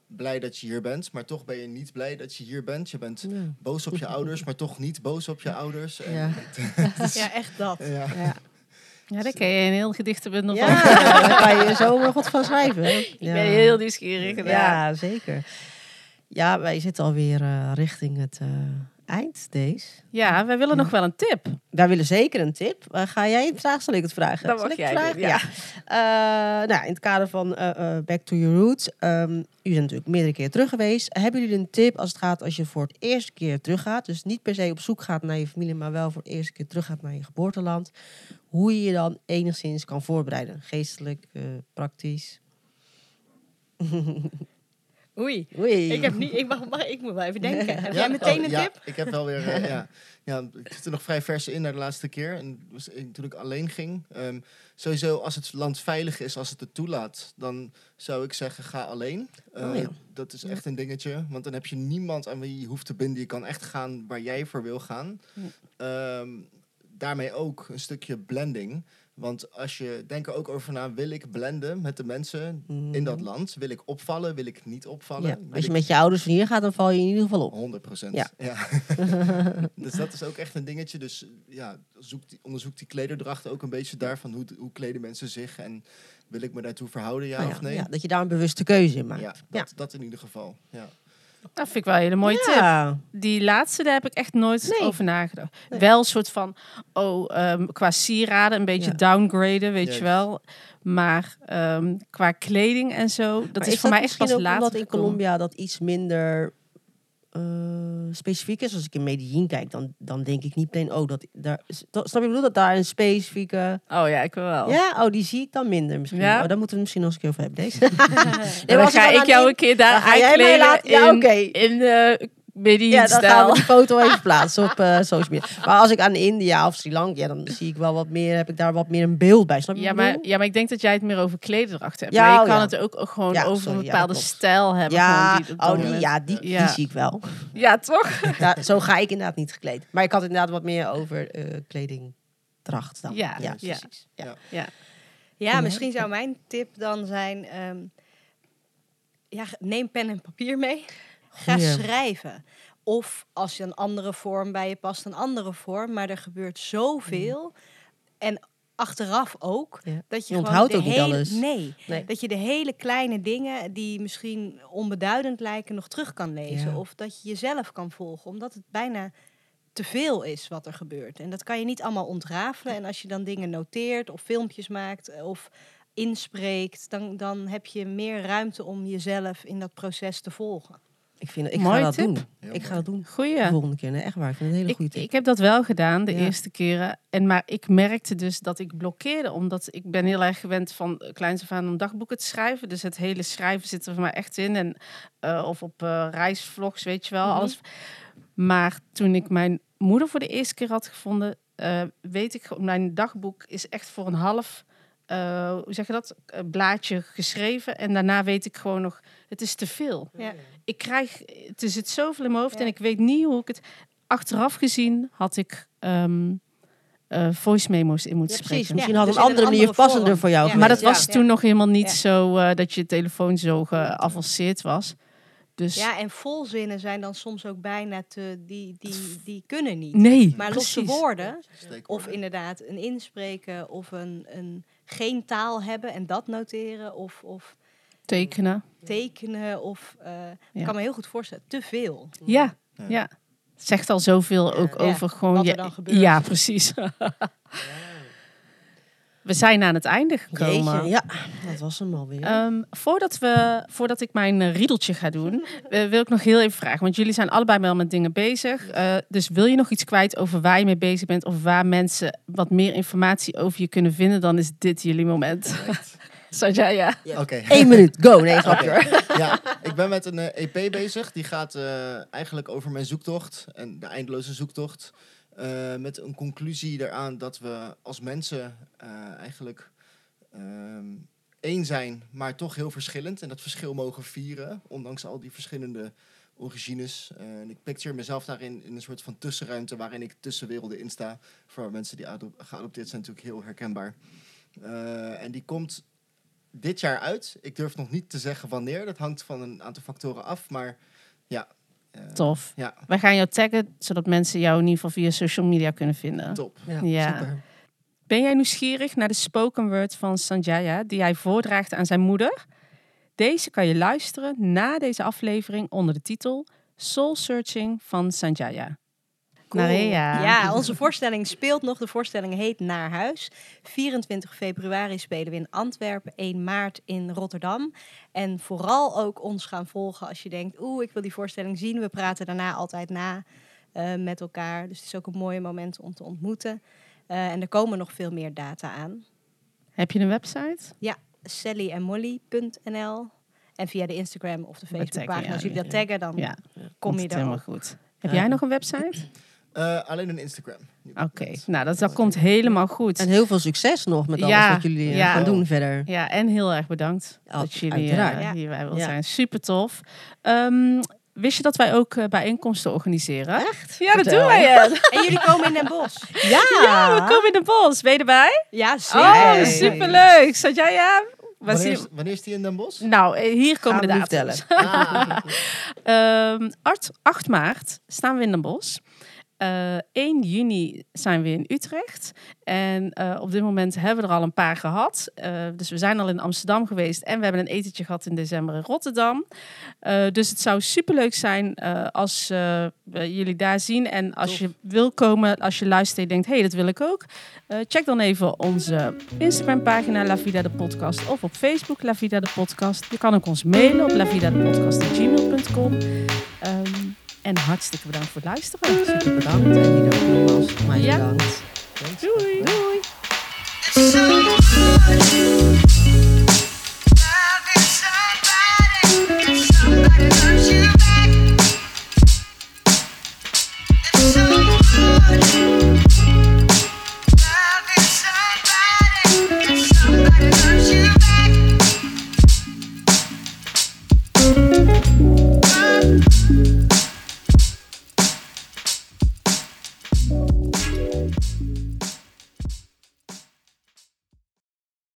blij dat je hier bent, maar toch ben je niet blij dat je hier bent. Je bent Ja. boos op je ouders, maar toch niet boos op je ouders. En, Ja. Ja, echt dat. ja. Ja. Ja, daar ken je een heel gedichtenbundel van. Ja, daar kan je zo wat van schrijven. Ik ben heel nieuwsgierig. Ja. Ja, zeker. Ja, wij zitten alweer eh richting het eh, eind, deze. ja, wij willen nog wel een tip. Wij willen zeker een tip. Eh, ga jij het vragen? Zal ik het vragen? Zal mag ik het jij vragen? doen, ja. Ja. Eh, nou, in het kader van eh, eh, Back to Your Roots. ehm u bent natuurlijk meerdere keer terug geweest. Hebben jullie een tip als het gaat als je voor het eerste keer teruggaat? Dus niet per se op zoek gaat naar je familie, maar wel voor het eerste keer teruggaat naar je geboorteland. Hoe je je dan enigszins kan voorbereiden? Geestelijk, praktisch. Oei. Oei. Ik, heb niet, ik, mag, mag, ik moet wel even denken. Heb jij meteen oh, een ja, tip? ik heb wel weer. eh, ja, ja, ik zit er nog vrij vers in naar de laatste keer. En toen ik alleen ging. ehm, sowieso, als het land veilig is, als het het toelaat, dan zou ik zeggen: ga alleen. Eh, Oh ja. Dat is echt een dingetje. Want dan heb je niemand aan wie je hoeft te binden. Je kan echt gaan waar jij voor wil gaan. Ehm, daarmee ook een stukje blending. Want als je denk er ook over na, wil ik blenden met de mensen in dat land? Wil ik opvallen? Wil ik niet opvallen? Mhm. Ja, als je ik- met je ouders van hier gaat, dan val je in ieder geval op. 100 procent. Ja. Ja. dus dat is ook echt een dingetje. Dus ja, zoek die, onderzoek die klederdracht ook een beetje daarvan. Hoe, hoe kleden mensen zich en wil ik me daartoe verhouden, ja, Nou of nee? ja, dat je daar een bewuste keuze in maakt. Ja, dat, dat in ieder geval. Ja. Dat vind ik wel een hele mooie tip. Die laatste, daar heb ik echt nooit Nee. over nagedacht. Nee. Wel een soort van, oh, ehm, qua sieraden een beetje Ja. downgraden, weet Juist. je wel. Maar ehm, qua kleding en zo, dat Maar is, voor mij echt pas later omdat in. Colombia dat iets minder eh, specifiek is. Als ik in Medellin kijk, dan, dan denk ik niet meteen, oh, dat daar, snap je ik bedoel? Dat daar een specifieke... Oh ja, ik wil wel. Ja, oh, die zie ik dan minder misschien. Ja? Oh, daar moeten we misschien nog eens een keer over hebben, deze. Maar dan als ik ga ik jou een keer daar laten- ja, oké. in de Ja, dan gaan stijl. we die foto even plaatsen op eh, social media. Maar als ik aan India of Sri Lanka, ja, dan zie ik wel wat meer, heb ik daar wat meer een beeld bij. Snap je Ja maar, ja, maar ik denk dat jij het meer over klederdracht hebt. Ja, maar je oh kan ja. het ook gewoon Ja, over sorry, een ja, bepaalde stijl hebben. Ja, gewoon die oh, die, ja, die, Ja. die zie ik wel. Ja, toch? Ja, zo ga ik inderdaad niet gekleed. Maar ik had inderdaad wat meer over eh kledingdracht dan. Ja, ja. precies. Ja. Ja. Ja, misschien zou mijn tip dan zijn... ehm, ja, neem pen en papier mee. Ga schrijven. Of als je een andere vorm bij je past, een andere vorm. Maar er gebeurt zoveel. En achteraf ook. Ja. Dat je, onthoudt ook niet hele, alles. Nee, Nee. dat je de hele kleine dingen die misschien onbeduidend lijken nog terug kan lezen. Ja. Of dat je jezelf kan volgen. Omdat het bijna te veel is wat er gebeurt. En dat kan je niet allemaal ontrafelen. En als je dan dingen noteert of filmpjes maakt of inspreekt, dan, dan heb je meer ruimte om jezelf in dat proces te volgen. Ik, vind, ik Mooie ga dat tip. doen. Heel Ik ga mooi. dat doen. Goeie. De volgende keer. Nee, echt waar. Ik vind het een hele goede tip. ik heb dat wel gedaan de Ja. eerste keren. En maar ik merkte dus dat ik blokkeerde. Omdat ik ben heel erg gewend van kleins af aan om dagboeken te schrijven. Dus het hele schrijven zit er voor mij echt in. En, eh, of op eh, reisvlogs, weet je wel. Mhm. alles. Maar toen ik mijn moeder voor de eerste keer had gevonden... eh, weet ik, mijn dagboek is echt voor een half... eh, hoe zeg je dat? eh, blaadje geschreven. En daarna weet ik gewoon nog... Het is te veel Ja. ik krijg, het er zit zoveel in mijn hoofd Ja. en ik weet niet hoe ik het. Achteraf gezien had ik ehm, eh, voice memo's in moeten Ja, precies. spreken. Misschien Ja, had dus een andere een manier passender vorm. voor jou. Maar dat was Ja. toen nog helemaal niet Ja. zo eh, dat je telefoon zo geavanceerd was. Dus Ja, en volzinnen zijn dan soms ook bijna te, die, die, die kunnen niet. nee, Maar losse precies. woorden, of inderdaad een inspreken of een, een geen taal hebben en dat noteren of, of tekenen. tekenen of eh, Ja. ik kan me heel goed voorstellen, te veel. Ja, Ja. zegt al zoveel ook Ja, over gewoon. wat er dan gebeurt. Ja, precies. We zijn aan het einde gekomen. Jeetje, ja, dat was hem alweer. Ehm, voordat, we, voordat ik mijn eh, riedeltje ga doen, eh, wil ik nog heel even vragen. Want jullie zijn allebei wel met dingen bezig. Eh, dus wil je nog iets kwijt over waar je mee bezig bent... of waar mensen wat meer informatie over je kunnen vinden... dan is dit jullie moment. Sanjay, ja. Oké. Eén minuut, go. Nee, grapje hoor. ja, ik ben met een EP bezig. Die gaat eh, eigenlijk over mijn zoektocht en de eindeloze zoektocht. Eh, met een conclusie eraan dat we als mensen eh, eigenlijk ehm, één zijn, maar toch heel verschillend. En dat verschil mogen vieren, ondanks al die verschillende origines. En ik picture mezelf daarin in een soort van tussenruimte waarin ik tussen werelden insta. Voor mensen die ado- geadopteerd zijn natuurlijk heel herkenbaar. En die komt dit jaar uit. Ik durf nog niet te zeggen wanneer. Dat hangt van een aantal factoren af. Maar ja. Eh, Tof. Ja, Wij gaan jou taggen, zodat mensen jou in ieder geval via social media kunnen vinden. top. Ja, Ja. super. Ben jij nieuwsgierig naar de spoken word van Sanjaya, die hij voordraagt aan zijn moeder? Deze kan je luisteren na deze aflevering onder de titel Soul Searching van Sanjaya. Maria. Ja, onze voorstelling speelt nog. De voorstelling heet Naar Huis. 24 februari spelen we in Antwerpen, 1 maart in Rotterdam. En vooral ook ons gaan volgen als je denkt, oeh, ik wil die voorstelling zien. We praten daarna altijd na eh, met elkaar. Dus het is ook een mooi moment om te ontmoeten. Eh, en er komen nog veel meer data aan. Heb je een website? sallyandmolly.nl En via de Instagram of de Facebookpagina, ja, als jullie dat ja. taggen, dan Ja, kom je er helemaal goed. Heb Ja. jij nog een website? Eh, alleen een Instagram. Oké, nou dat, dat komt helemaal goed. En heel veel succes nog met alles Ja, wat jullie eh, ja. gaan doen verder. Ja, en heel erg bedankt Ja, dat jullie eh, Ja. hierbij wilden Ja. zijn. Super tof. Ehm, wist je dat wij ook bijeenkomsten organiseren? Echt? Ja, dat Vertel. doen wij. En jullie komen in Den Bosch. Ja, ja we komen in de bos. Ben je erbij? Ja, zeker. Oh, superleuk. Zat jij ja? Wanneer is, wanneer is die in Den Bosch? Nou, hier komen Gaan de we nu data's. Ah, Ehm 8, 8 maart staan we in Den Bosch. Eh 1 juni zijn we in Utrecht. En eh, op dit moment hebben we er al een paar gehad. Eh, dus we zijn al in Amsterdam geweest. En we hebben een etentje gehad in december in Rotterdam. Dus het zou superleuk zijn als we jullie daar zien. En als Tof. je wil komen, als je luistert en denkt... hé, hey, dat wil ik ook. check dan even onze Instagram pagina La Vida de Podcast. Of op Facebook La Vida de Podcast. Je kan ook ons mailen op lavidadepodcast.gmail.com. Ehm en hartstikke bedankt voor het luisteren. super bedankt. En jullie ook nogmaals voor mij Ja. bedankt. Doei. Doei.